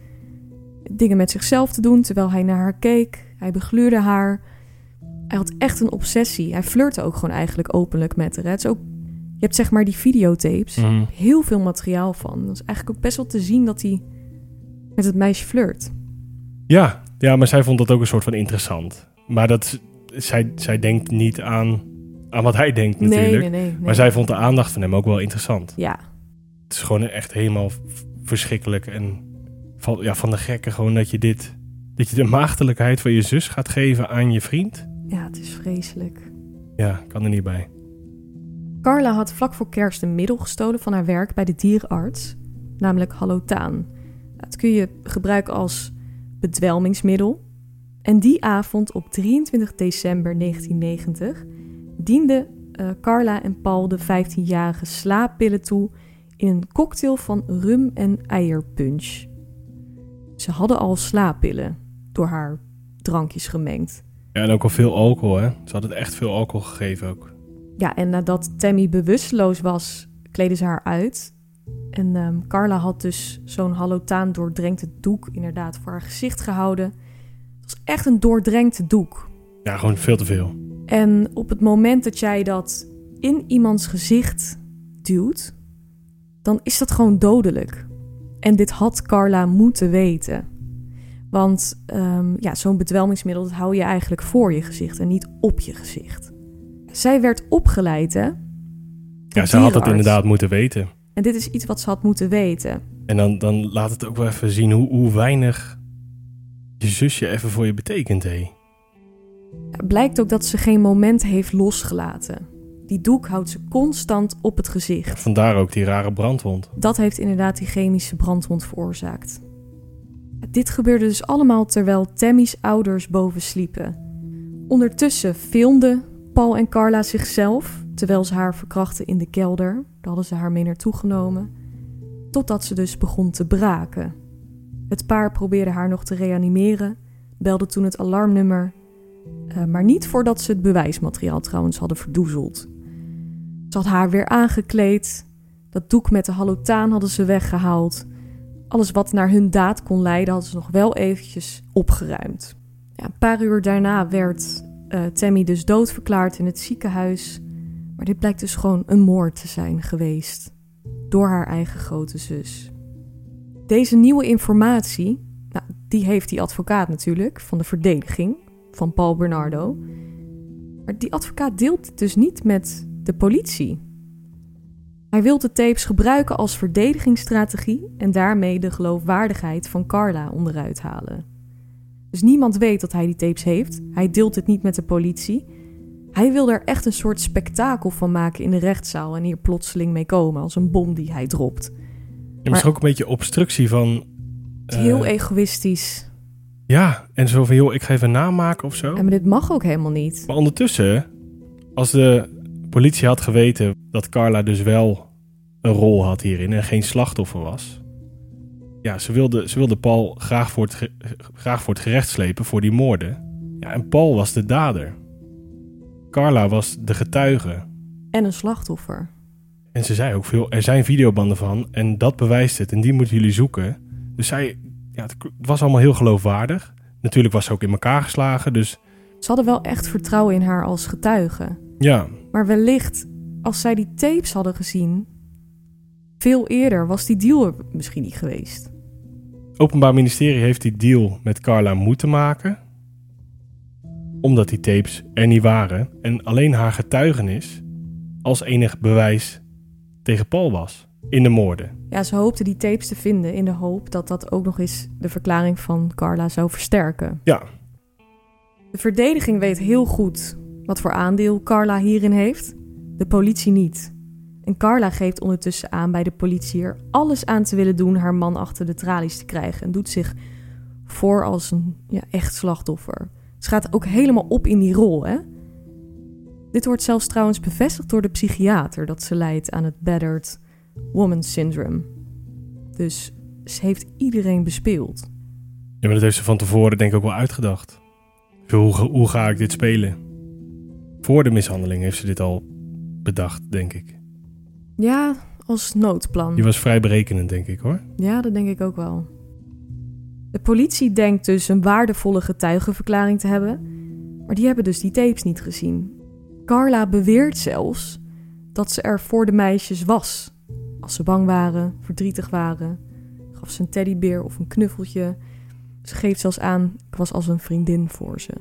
dingen met zichzelf te doen terwijl hij naar haar keek. Hij begluurde haar. Hij had echt een obsessie. Hij flirte ook gewoon eigenlijk openlijk met haar. Het is ook, je hebt zeg maar die videotapes. Mhm. Heel veel materiaal van. Dat is eigenlijk ook best wel te zien dat hij met het meisje flirt. Ja, ja, maar zij vond dat ook een soort van interessant. Maar dat, zij, zij denkt niet aan, aan wat hij denkt natuurlijk. Nee, nee, nee. Maar zij vond de aandacht van hem ook wel interessant. Ja, Het is gewoon echt helemaal verschrikkelijk. En van, ja, van de gekken gewoon dat je dit... Dat je de maagdelijkheid van je zus gaat geven aan je vriend. ja, het is vreselijk. Ja, kan er niet bij. Carla had vlak voor kerst een middel gestolen van haar werk bij de dierenarts, namelijk halotaan. Dat kun je gebruiken als bedwelmingsmiddel. En die avond op 23 december 1990 dienden eh, Carla en Paul de 15-jarige slaappillen toe in een cocktail van rum en eierpunch. Ze hadden al slaappillen door haar drankjes gemengd. Ja, en ook al veel alcohol, hè. Ze hadden echt veel alcohol gegeven ook. Ja, en nadat Tammy bewusteloos was, kleden ze haar uit. En ehm, Carla had dus zo'n halotaan doordrenkte doek inderdaad voor haar gezicht gehouden. Het was echt een doordrenkte doek. Ja, gewoon veel te veel. En op het moment dat jij dat in iemands gezicht duwt, dan is dat gewoon dodelijk. En dit had Carla moeten weten. Want ehm, ja, zo'n bedwelmingsmiddel dat hou je eigenlijk voor je gezicht en niet op je gezicht. Zij werd opgeleid, hè? Ja, ze had het inderdaad moeten weten. En dit is iets wat ze had moeten weten. En dan, dan laat het ook wel even zien hoe, hoe weinig je zusje even voor je betekent, hé. Blijkt ook dat ze geen moment heeft losgelaten. Die doek houdt ze constant op het gezicht. Vandaar ook die rare brandwond. Dat heeft inderdaad die chemische brandwond veroorzaakt. Dit gebeurde dus allemaal terwijl Tammy's ouders boven sliepen. Ondertussen filmden Paul en Carla zichzelf terwijl ze haar verkrachten in de kelder. Daar hadden ze haar mee naartoe genomen. Totdat ze dus begon te braken. Het paar probeerde haar nog te reanimeren, belde toen het alarmnummer, eh, maar niet voordat ze het bewijsmateriaal trouwens hadden verdoezeld. Ze had haar weer aangekleed, dat doek met de halotaan hadden ze weggehaald. Alles wat naar hun daad kon leiden hadden ze nog wel eventjes opgeruimd. Ja, een paar uur daarna werd eh, Tammy dus doodverklaard in het ziekenhuis. Maar dit blijkt dus gewoon een moord te zijn geweest. Door haar eigen grote zus. Deze nieuwe informatie, nou, die heeft die advocaat natuurlijk van de verdediging van Paul Bernardo. Maar die advocaat deelt dus niet met de politie. Hij wil de tapes gebruiken als verdedigingsstrategie en daarmee de geloofwaardigheid van Carla onderuit halen. Dus niemand weet dat hij die tapes heeft. Hij deelt het niet met de politie. Hij wil er echt een soort spektakel van maken in de rechtszaal en hier plotseling mee komen als een bom die hij dropt. En misschien ook een beetje obstructie van... Heel eh, egoïstisch. Ja, en zo van, joh, ik ga even namaken of zo. En maar dit mag ook helemaal niet. Maar ondertussen, als de politie had geweten dat Carla dus wel een rol had hierin en geen slachtoffer was. Ja, ze wilde, ze wilde Paul graag voor, het graag voor het gerecht slepen voor die moorden. Ja, en Paul was de dader. Carla was de getuige. En een slachtoffer. En ze zei ook veel, er zijn videobanden van en dat bewijst het en die moeten jullie zoeken. Dus zij, ja, het was allemaal heel geloofwaardig. Natuurlijk was ze ook in elkaar geslagen, dus Ze hadden wel echt vertrouwen in haar als getuige. ja, Maar wellicht, als zij die tapes hadden gezien, veel eerder was die deal er misschien niet geweest. Openbaar Ministerie heeft die deal met Carla moeten maken. Omdat die tapes er niet waren. En alleen haar getuigenis als enig bewijs tegen Paul was. in de moorden. Ja, ze hoopte die tapes te vinden in de hoop dat dat ook nog eens de verklaring van Carla zou versterken. Ja. De verdediging weet heel goed wat voor aandeel Carla hierin heeft, de politie niet. En Carla geeft ondertussen aan bij de politie er alles aan te willen doen haar man achter de tralies te krijgen en doet zich voor als een ja, echt slachtoffer. Ze gaat ook helemaal op in die rol, hè? Dit wordt zelfs trouwens bevestigd door de psychiater dat ze lijdt aan het battered woman syndrome. Dus ze heeft iedereen bespeeld. Ja, maar dat heeft ze van tevoren denk ik ook wel uitgedacht. Hoe, hoe ga ik dit spelen? Voor de mishandeling heeft ze dit al bedacht, denk ik. Ja, als noodplan. Die was vrij berekenend, denk ik hoor. Ja, dat denk ik ook wel. De politie denkt dus een waardevolle getuigenverklaring te hebben, maar die hebben dus die tapes niet gezien. Carla beweert zelfs dat ze er voor de meisjes was. Als ze bang waren, verdrietig waren, gaf ze een teddybeer of een knuffeltje. Ze geeft zelfs aan, ik was als een vriendin voor ze.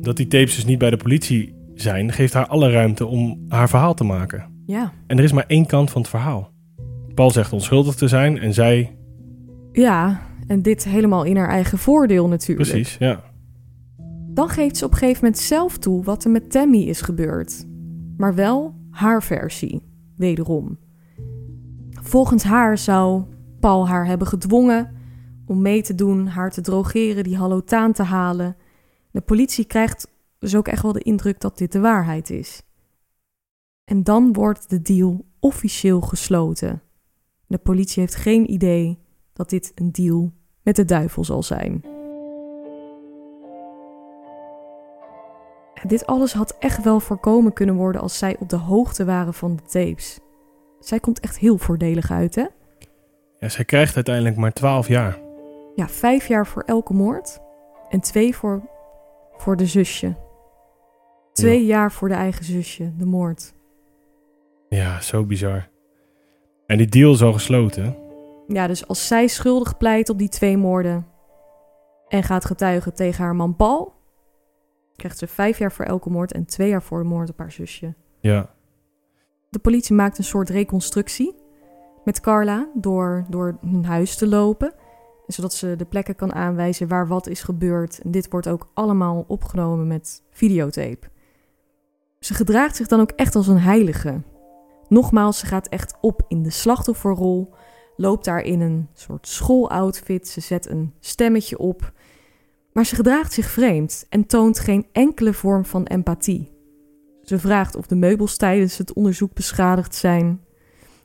Dat die tapes dus niet bij de politie zijn, geeft haar alle ruimte om haar verhaal te maken. Ja. En er is maar één kant van het verhaal. Paul zegt onschuldig te zijn en zij. Ja, en dit helemaal in haar eigen voordeel natuurlijk. Precies, ja. Dan geeft ze op een gegeven moment zelf toe wat er met Tammy is gebeurd. Maar wel haar versie, wederom. Volgens haar zou Paul haar hebben gedwongen om mee te doen, haar te drogeren, die halotaan te halen. De politie krijgt dus ook echt wel de indruk dat dit de waarheid is. En dan wordt de deal officieel gesloten. De politie heeft geen idee dat dit een deal met de duivel zal zijn. Dit alles had echt wel voorkomen kunnen worden als zij op de hoogte waren van de tapes. Zij komt echt heel voordelig uit, hè? Ja, zij krijgt uiteindelijk maar 12 jaar. Ja, vijf jaar voor elke moord en twee voor, voor de zusje. Twee jaar voor de eigen zusje, de moord. Ja, zo bizar. En die deal is al gesloten. Ja, dus als zij schuldig pleit op die twee moorden en gaat getuigen tegen haar man Paul, krijgt ze vijf jaar voor elke moord en twee jaar voor de moord op haar zusje. Ja. De politie maakt een soort reconstructie met Carla door, door hun huis te lopen, zodat ze de plekken kan aanwijzen waar wat is gebeurd. En dit wordt ook allemaal opgenomen met videotape. Ze gedraagt zich dan ook echt als een heilige. Nogmaals, ze gaat echt op in de slachtofferrol, loopt daar in een soort schooloutfit, ze zet een stemmetje op. Maar ze gedraagt zich vreemd en toont geen enkele vorm van empathie. Ze vraagt of de meubels tijdens het onderzoek beschadigd zijn,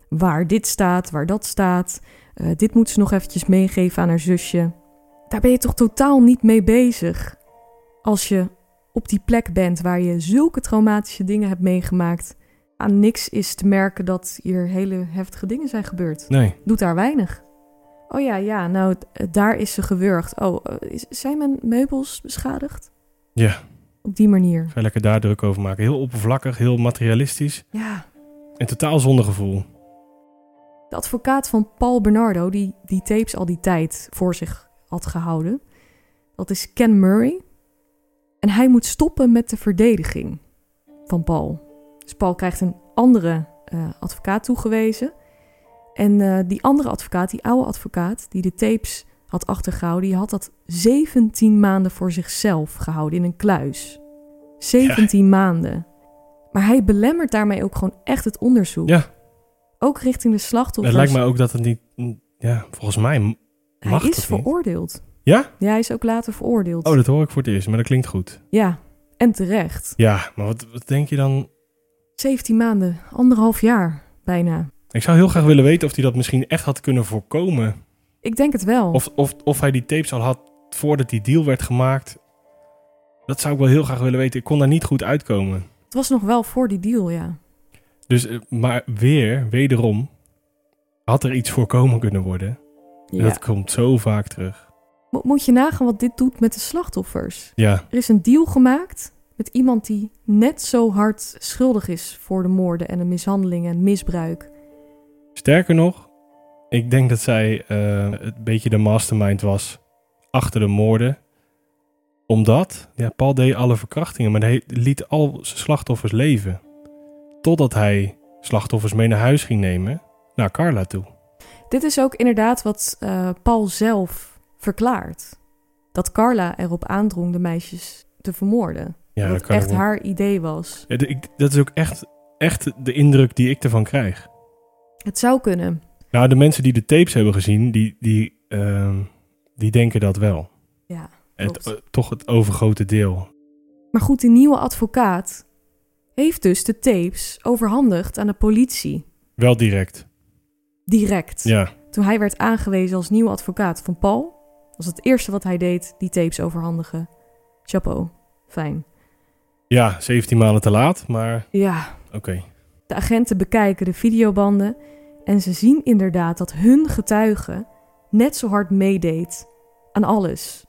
waar dit staat, waar dat staat. Uh, dit moet ze nog eventjes meegeven aan haar zusje. Daar ben je toch totaal niet mee bezig. Als je op die plek bent waar je zulke traumatische dingen hebt meegemaakt. Aan niks is te merken dat hier hele heftige dingen zijn gebeurd. Nee. Doet daar weinig. Oh ja, ja, nou, daar is ze gewurgd. Oh, is, zijn mijn meubels beschadigd? Ja. Op die manier. Ga je lekker daar druk over maken. Heel oppervlakkig, heel materialistisch. Ja. En totaal zonder gevoel. De advocaat van Paul Bernardo, die die tapes al die tijd voor zich had gehouden, dat is Ken Murray. En hij moet stoppen met de verdediging van Paul. Dus Paul krijgt een andere uh, advocaat toegewezen. En uh, die andere advocaat, die oude advocaat, die de tapes had achtergehouden, die had dat 17 maanden voor zichzelf gehouden in een kluis. 17 ja. maanden. Maar hij belemmert daarmee ook gewoon echt het onderzoek. Ja. Ook richting de slachtoffers. Het lijkt me ook dat het niet, ja, volgens mij mag Hij is veroordeeld. Ja? Ja, hij is ook later veroordeeld. Oh, dat hoor ik voor het eerst, maar dat klinkt goed. Ja, en terecht. Ja, maar wat, wat denk je dan? 17 maanden, anderhalf jaar bijna. Ik zou heel graag willen weten of hij dat misschien echt had kunnen voorkomen. Ik denk het wel. Of, of, of hij die tapes al had voordat die deal werd gemaakt. Dat zou ik wel heel graag willen weten. Ik kon daar niet goed uitkomen. Het was nog wel voor die deal, ja. Dus, maar weer, wederom, had er iets voorkomen kunnen worden. ja. Dat komt zo vaak terug. Mo moet je nagaan wat dit doet met de slachtoffers. Ja, Er is een deal gemaakt met iemand die net zo hard schuldig is voor de moorden en de mishandelingen en misbruik. sterker nog, ik denk dat zij eh, een beetje de mastermind was achter de moorden. Omdat, ja, Paul deed alle verkrachtingen, maar hij liet al zijn slachtoffers leven. Totdat hij slachtoffers mee naar huis ging nemen, naar Carla toe. Dit is ook inderdaad wat eh, Paul zelf verklaart. Dat Carla erop aandrong de meisjes te vermoorden. Ja, dat dat echt haar idee was. Ja, de- ik- dat is ook echt, echt de indruk die ik ervan krijg. Het zou kunnen. Nou, de mensen die de tapes hebben gezien, die, die, ehm, die denken dat wel. Ja, Het, eh, toch het overgrote deel. Maar goed, die nieuwe advocaat heeft dus de tapes overhandigd aan de politie. Wel direct. Direct. Ja, Toen hij werd aangewezen als nieuwe advocaat van Paul, was het eerste wat hij deed die tapes overhandigen. Chapeau. Fijn. Ja 17 maanden te laat, maar Ja, oké. de agenten bekijken de videobanden en ze zien inderdaad dat hun getuige net zo hard meedeed aan alles.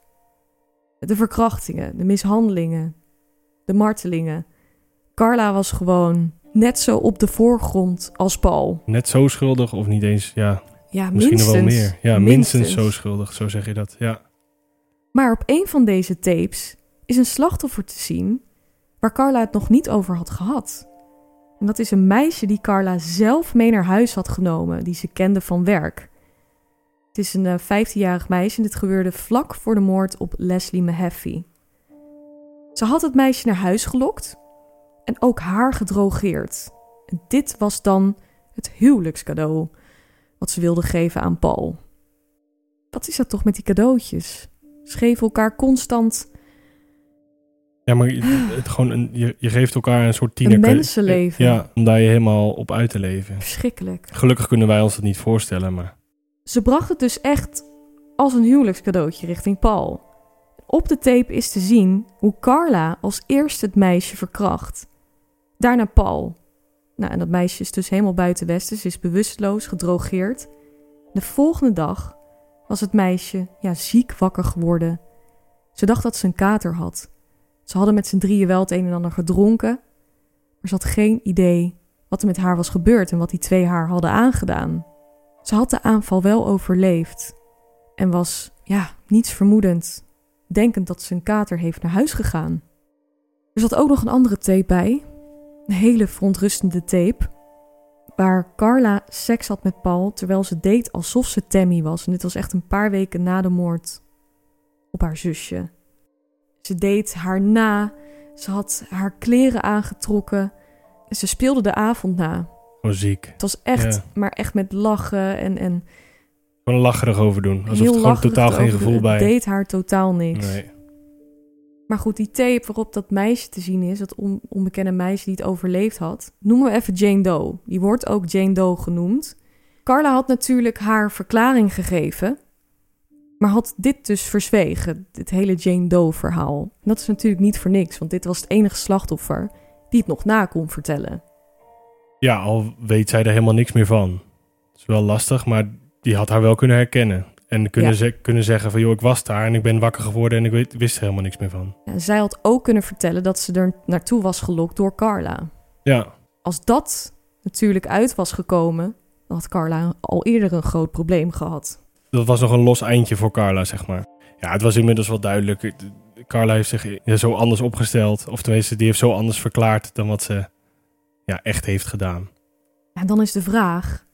De verkrachtingen, de mishandelingen, de martelingen. Carla was gewoon net zo op de voorgrond als Paul. Net zo schuldig of niet eens, ja, Ja, misschien minstens. wel meer. Ja, minstens. zo schuldig, zo zeg je dat. Ja, Maar op een van deze tapes is een slachtoffer te zien waar Carla het nog niet over had gehad. En dat is een meisje die Carla zelf mee naar huis had genomen, die ze kende van werk. Het is een eh, 15-jarig meisje en dit gebeurde vlak voor de moord op Leslie Mahaffey. Ze had het meisje naar huis gelokt en ook haar gedrogeerd. Dit was dan het huwelijkscadeau wat ze wilde geven aan Paul. Wat is dat toch met die cadeautjes? Ze geven elkaar constant ja maar je- het, gewoon een, je, je geeft elkaar een soort tiener... een mensenleven. Ja, om daar je helemaal op uit te leven. Verschrikkelijk. Gelukkig kunnen wij ons dat niet voorstellen, maar... Ze bracht het dus echt als een huwelijkscadeautje richting Paul. Op de tape is te zien hoe Carla als eerste het meisje verkracht. Daarna Paul. Nou, en dat meisje is dus helemaal buiten Westen. Ze is bewusteloos, gedrogeerd. De volgende dag was het meisje ja, ziek wakker geworden. Ze dacht dat ze een kater had. Ze hadden met z'n drieën wel het een en ander gedronken. Maar ze had geen idee wat er met haar was gebeurd en wat die twee haar hadden aangedaan. Ze had de aanval wel overleefd en was, ja, niets vermoedend, denkend dat ze een kater heeft naar huis gegaan. Er zat ook nog een andere tape bij, een hele verontrustende tape, waar Carla seks had met Paul terwijl ze deed alsof ze Tammy was. En dit was echt een paar weken na de moord op haar zusje. Ze deed haar na, ze had haar kleren aangetrokken, en ze speelde de avond na. Gewoon ziek. Het was echt, Ja. maar echt met lachen en, en Gewoon lacherig over doen. Alsof heel er gewoon totaal geen gevoel bij... Het deed haar totaal niks. Nee. Maar goed, die tape waarop dat meisje te zien is, dat on- onbekende meisje die het overleefd had, noemen we even Jane Doe. Die wordt ook Jane Doe genoemd. Carla had natuurlijk haar verklaring gegeven, maar had dit dus verzwegen, dit hele Jane Doe verhaal. En dat is natuurlijk niet voor niks, want dit was het enige slachtoffer die het nog na kon vertellen. Ja, al weet zij er helemaal niks meer van. Het is wel lastig, maar die had haar wel kunnen herkennen. En kunnen, Ja. ze, kunnen zeggen van, joh, ik was daar en ik ben wakker geworden en ik weet, wist er helemaal niks meer van. Ja, zij had ook kunnen vertellen dat ze er naartoe was gelokt door Carla. Ja, Als dat natuurlijk uit was gekomen, dan had Carla al eerder een groot probleem gehad. Dat was nog een los eindje voor Carla, zeg maar. Ja, het was inmiddels wel duidelijk. Carla heeft zich ja, zo anders opgesteld. Of tenminste, die heeft zo anders verklaard dan wat ze ja, echt heeft gedaan. En dan is de vraag: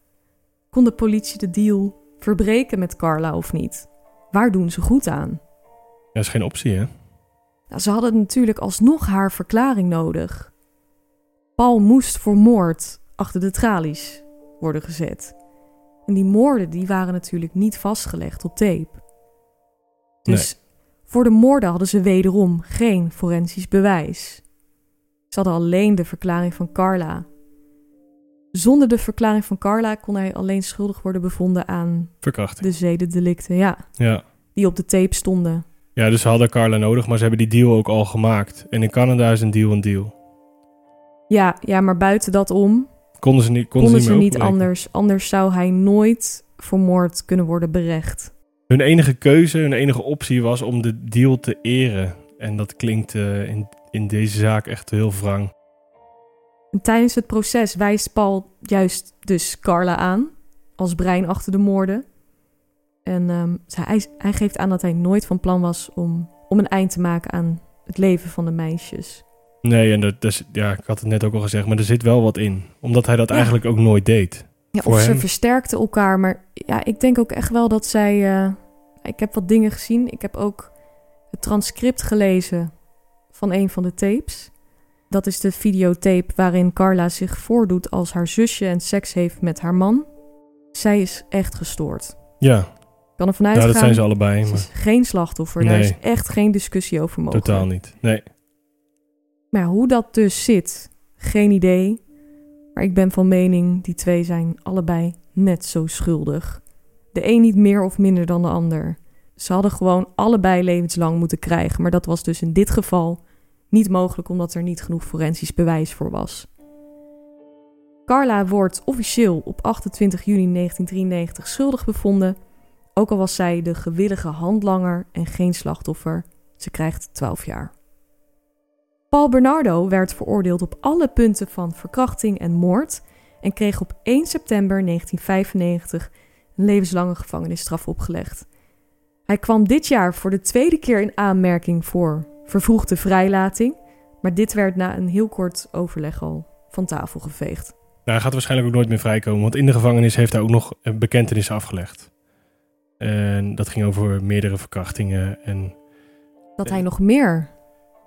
kon de politie de deal verbreken met Carla of niet? Waar doen ze goed aan? Dat is geen optie, hè? Nou, ze hadden natuurlijk alsnog haar verklaring nodig. Paul moest voor moord achter de tralies worden gezet. En die moorden die waren natuurlijk niet vastgelegd op tape. Dus voor de moorden hadden ze wederom geen forensisch bewijs. Ze hadden alleen de verklaring van Carla. Zonder de verklaring van Carla kon hij alleen schuldig worden bevonden aan Verkrachting. de zedendelicten, ja, Ja. die op de tape stonden. ja, dus ze hadden Carla nodig, maar ze hebben die deal ook al gemaakt. En in Canada is een deal een deal. Ja, ja, maar buiten dat om Konden ze niet, konden konden ze ze niet, meer niet openbreken. anders. Anders zou hij nooit voor moord kunnen worden berecht. Hun enige keuze, hun enige optie was om de deal te eren. En dat klinkt eh, in, in deze zaak echt heel wrang. En tijdens het proces wijst Paul juist dus Carla aan als brein achter de moorden. En ehm, hij, hij geeft aan dat hij nooit van plan was om, om een eind te maken aan het leven van de meisjes. Nee, en dat, is- ja, ik had het net ook al gezegd, maar er zit wel wat in. Omdat hij dat Ja. eigenlijk ook nooit deed. Ja, of ze versterkten elkaar. Maar ja, ik denk ook echt wel dat zij... eh, ik heb wat dingen gezien. Ik heb ook het transcript gelezen van een van de tapes. Dat is de videotape waarin Carla zich voordoet als haar zusje en seks heeft met haar man. Zij is echt gestoord. Ja, Ik kan ervan nou, uitgaan. dat zijn ze allebei, Ze maar is geen slachtoffer. Daar is Nee. echt geen discussie over mogelijk. totaal niet. Nee. Maar hoe dat dus zit, geen idee. Maar ik ben van mening, die twee zijn allebei net zo schuldig. De een niet meer of minder dan de ander. Ze hadden gewoon allebei levenslang moeten krijgen. Maar dat was dus in dit geval niet mogelijk omdat er niet genoeg forensisch bewijs voor was. Carla wordt officieel op 28 juni 1993 schuldig bevonden. Ook al was zij de gewillige handlanger en geen slachtoffer. Ze krijgt 12 jaar. Paul Bernardo werd veroordeeld op alle punten van verkrachting en moord en kreeg op 1 september 1995 een levenslange gevangenisstraf opgelegd. Hij kwam dit jaar voor de tweede keer in aanmerking voor vervroegde vrijlating, maar dit werd na een heel kort overleg al van tafel geveegd. Nou, hij gaat waarschijnlijk ook nooit meer vrijkomen, want in de gevangenis heeft hij ook nog een bekentenis afgelegd. En dat ging over meerdere verkrachtingen en Dat hij nog meer.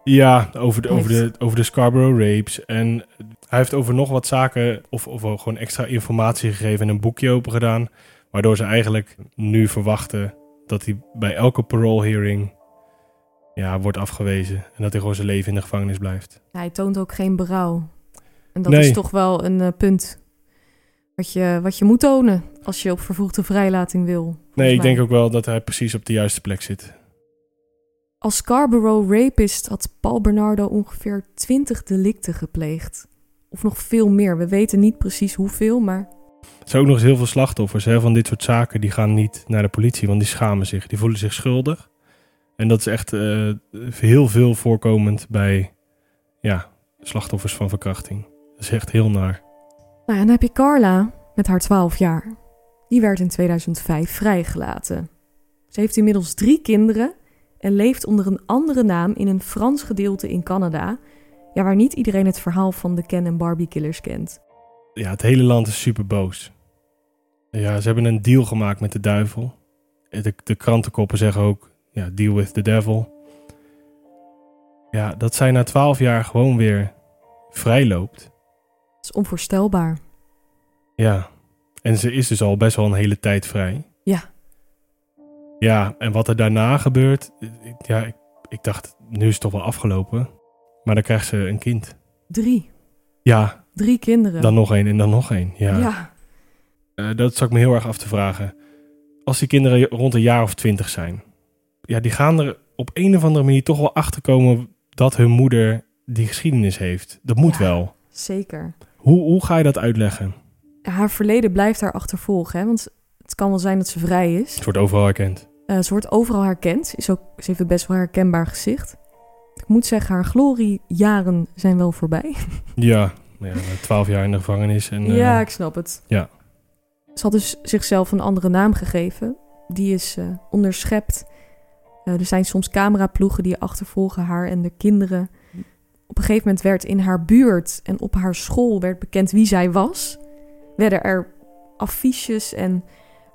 Ja, over de, over, de, over de Scarborough Rapes. En hij heeft over nog wat zaken, of, of gewoon extra informatie gegeven en een boekje open gedaan. Waardoor ze eigenlijk nu verwachten dat hij bij elke parole hearing ja, wordt afgewezen. En dat hij gewoon zijn leven in de gevangenis blijft. Hij toont ook geen berouw. En dat Nee. is toch wel een eh, punt wat je, wat je moet tonen als je op vervroegde vrijlating wil. Nee, ik mij. denk ook wel dat hij precies op de juiste plek zit. Als Scarborough rapist had Paul Bernardo ongeveer 20 delicten gepleegd. Of nog veel meer. We weten niet precies hoeveel, maar Er zijn ook nog eens heel veel slachtoffers hè, van dit soort zaken. Die gaan niet naar de politie, want die schamen zich. Die voelen zich schuldig. En dat is echt eh, heel veel voorkomend bij ja, slachtoffers van verkrachting. Dat is echt heel naar. Nou, en dan heb je Carla met haar 12 jaar. Die werd in 2005 vrijgelaten. Ze heeft inmiddels drie kinderen en leeft onder een andere naam in een Frans gedeelte in Canada. Ja, waar niet iedereen het verhaal van de Ken en Barbie killers kent. Ja, het hele land is super boos. Ja, ze hebben een deal gemaakt met de duivel. De, de krantenkoppen zeggen ook, ja, deal with the devil. Ja, dat zij na twaalf jaar gewoon weer vrijloopt. Dat is onvoorstelbaar. Ja, en ze is dus al best wel een hele tijd vrij. Ja. En wat er daarna gebeurt, ja, ik, ik dacht, nu is het toch wel afgelopen. Maar dan krijgt ze een kind. Drie. Ja, Drie kinderen. dan nog één en dan nog één. Ja. ja. Eh, dat zat ik me heel erg af te vragen. Als die kinderen rond een jaar of twintig zijn, ja, die gaan er op een of andere manier toch wel achter komen dat hun moeder die geschiedenis heeft. Dat moet Ja. wel. zeker. Hoe, hoe ga je dat uitleggen? Haar verleden blijft haar achtervolgen, hè? want het kan wel zijn dat ze vrij is. Het wordt overal herkend. Eh, ze wordt overal herkend. Is ook, ze heeft een best wel herkenbaar gezicht. Ik moet zeggen, haar gloriejaren zijn wel voorbij. Ja, ja twaalf jaar in de gevangenis. En, eh, ja, ik snap het. ja. Ze had dus zichzelf een andere naam gegeven. Die is eh, onderschept. Er zijn soms cameraploegen die achtervolgen haar en de kinderen. Op een gegeven moment werd in haar buurt en op haar school werd bekend wie zij was. Werden er affiches en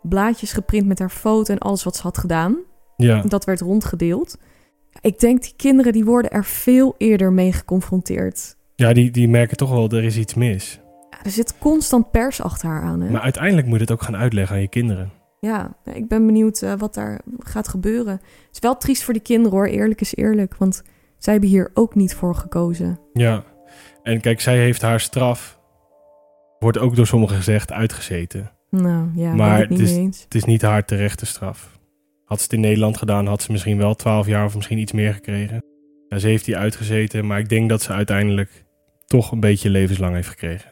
blaadjes geprint met haar foto en alles wat ze had gedaan. ja. Dat werd rondgedeeld. Ik denk die kinderen die worden er veel eerder mee geconfronteerd. ja die, die merken toch wel, er is iets mis. Ja, er zit constant pers achter haar aan. Hè? Maar uiteindelijk moet je het ook gaan uitleggen aan je kinderen. Ja, ik ben benieuwd eh, wat daar gaat gebeuren. Het is wel triest voor die kinderen hoor, eerlijk is eerlijk. Want zij hebben hier ook niet voor gekozen. Ja. En kijk, zij heeft haar straf, wordt ook door sommigen gezegd, uitgezeten. Nou ja, Maar niet het is- eens. Het is niet haar terechte straf. Had ze het in Nederland gedaan, had ze misschien wel 12 jaar of misschien iets meer gekregen. Ja, ze heeft die uitgezeten, maar ik denk dat ze uiteindelijk toch een beetje levenslang heeft gekregen.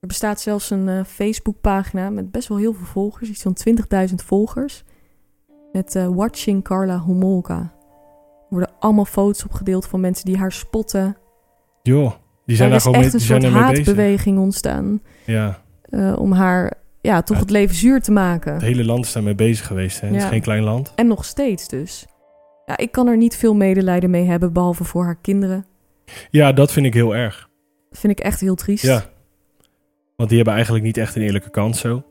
Er bestaat zelfs een eh, Facebookpagina met best wel heel veel volgers. Iets van 20.000 volgers. Met eh, Watching Carla Homolka. Er worden allemaal foto's opgedeeld van mensen die haar spotten. Joh, die zijn er daar is gewoon echt mee, een die zijn soort ermee bezig. haatbeweging ontstaan. Ja, eh, om haar ja, toch Ja. het leven zuur te maken. het hele land is daarmee bezig geweest. Hè? Het is geen klein land. En nog steeds dus. Ja, ik kan er niet veel medelijden mee hebben, behalve voor haar kinderen. Ja, dat vind ik heel erg. Dat vind ik echt heel triest. Ja. Want die hebben eigenlijk niet echt een eerlijke kans zo.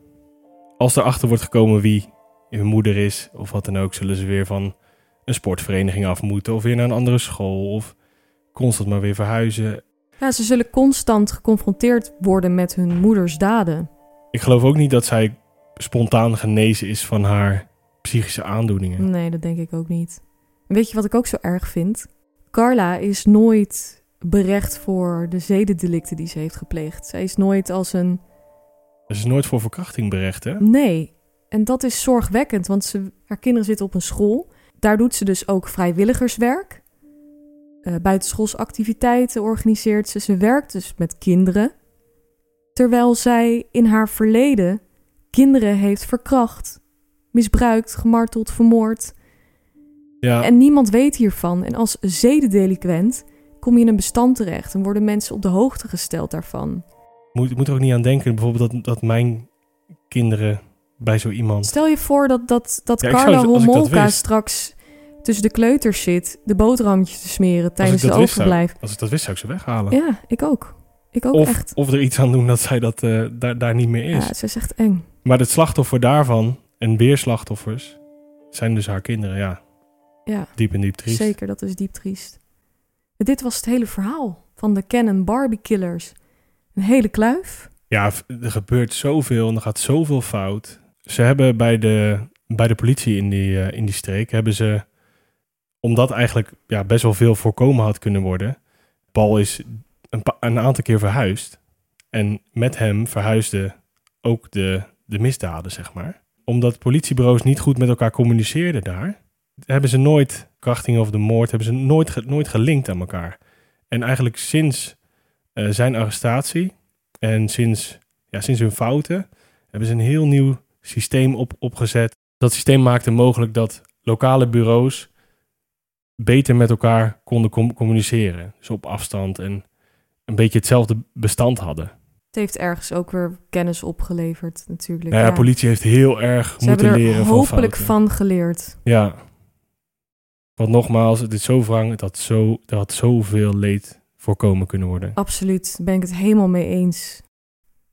Als erachter wordt gekomen wie hun moeder is of wat dan ook, zullen ze weer van een sportvereniging af moeten. Of weer naar een andere school. Of constant maar weer verhuizen. Ja, ze zullen constant geconfronteerd worden met hun moeders daden. Ik geloof ook niet dat zij spontaan genezen is van haar psychische aandoeningen. Nee, dat denk ik ook niet. Weet je wat ik ook zo erg vind? Carla is nooit berecht voor de zedendelicten die ze heeft gepleegd. Zij is nooit als een. Ze is nooit voor verkrachting berecht, hè? Nee. En dat is zorgwekkend, want ze, haar kinderen zitten op een school. Daar doet ze dus ook vrijwilligerswerk. Uh, buitenschoolsactiviteiten organiseert ze. Ze werkt dus met kinderen. Terwijl zij in haar verleden kinderen heeft verkracht, misbruikt, gemarteld, vermoord. Ja. En niemand weet hiervan. En als zedendeliquent kom je in een bestand terecht en worden mensen op de hoogte gesteld daarvan. Moet, moet er ook niet aan denken, bijvoorbeeld dat, dat mijn kinderen bij zo iemand. Stel je voor dat, dat, dat Ja, Carla zou- dat wist. straks tussen de kleuters zit, de boterhammetjes te smeren tijdens de zou- overblijf. Als ik dat wist, zou ik ze weghalen. Ja, ik ook. Ik ook of, echt. of er iets aan doen dat zij dat, eh, daar, daar niet meer is. Ja, ze is echt eng. Maar het slachtoffer daarvan en weer slachtoffers zijn dus haar kinderen. Ja, Ja, diep en diep triest. zeker. Dat is diep triest. Dit was het hele verhaal van de Canon Barbie Killers. Een hele kluif. Ja, er gebeurt zoveel en er gaat zoveel fout. Ze hebben bij de, bij de politie in die, eh, in die streek, hebben ze, omdat eigenlijk ja, best wel veel voorkomen had kunnen worden, Paul is een, aantal keer verhuisd. En met hem verhuisden ook de, de misdaden, zeg maar. Omdat politiebureaus niet goed met elkaar communiceerden daar, hebben ze nooit krachting of de moord, hebben ze nooit, nooit gelinkt aan elkaar. En eigenlijk sinds eh, zijn arrestatie en sinds, ja, sinds hun fouten hebben ze een heel nieuw systeem op, opgezet. Dat systeem maakte mogelijk dat lokale bureaus beter met elkaar konden com- communiceren. Dus op afstand en een beetje hetzelfde bestand hadden. Het heeft ergens ook weer kennis opgeleverd, natuurlijk. Nou ja, de politie heeft heel erg Ze moeten hebben er leren hopelijk van geleerd. Ja. Want nogmaals, het is zo wrang. Het had, zo, had zoveel leed voorkomen kunnen worden. Absoluut, daar ben ik het helemaal mee eens.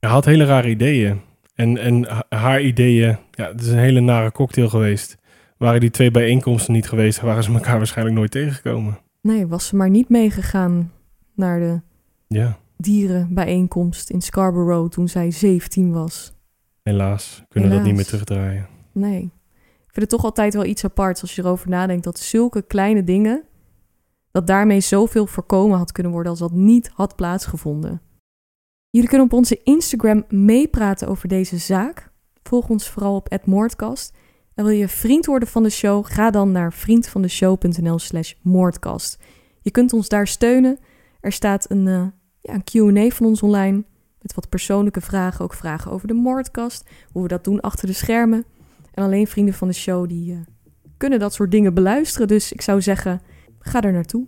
Hij had hele rare ideeën. En, en ha- haar ideeën, ja, het is een hele nare cocktail geweest. Waren die twee bijeenkomsten niet geweest, waren ze elkaar waarschijnlijk nooit tegengekomen. Nee, was ze maar niet meegegaan naar de Ja, dierenbijeenkomst in Scarborough toen zij 17 was. helaas kunnen we dat niet meer terugdraaien. Nee. Ik vind het toch altijd wel iets aparts als je erover nadenkt dat zulke kleine dingen, dat daarmee zoveel voorkomen had kunnen worden als dat niet had plaatsgevonden. Jullie kunnen op onze Instagram meepraten over deze zaak. Volg ons vooral op @moordkast. En wil je vriend worden van de show? Ga dan naar vriendvandeshow.nl/slash moordkast. Je kunt ons daar steunen. Er staat een, eh, ja, een QA van ons online. Met wat persoonlijke vragen. Ook vragen over de moordkast. Hoe we dat doen achter de schermen. En alleen vrienden van de show die eh, kunnen dat soort dingen beluisteren. Dus ik zou zeggen, ga er naartoe.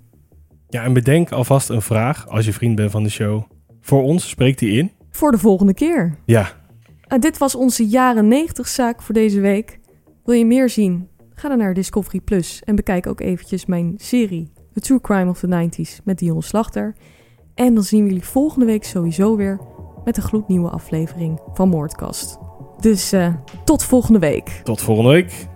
Ja, en bedenk alvast een vraag als je vriend bent van de show. Voor ons, spreek die in. Voor de volgende keer. Ja, dit was onze jaren 90 zaak voor deze week. Wil je meer zien? Ga dan naar Discovery Plus en bekijk ook eventjes mijn serie The True Crime of the 90s met Dion Slachter. En dan zien we jullie volgende week sowieso weer met een gloednieuwe aflevering van Moordkast. Dus eh, tot volgende week. tot volgende week.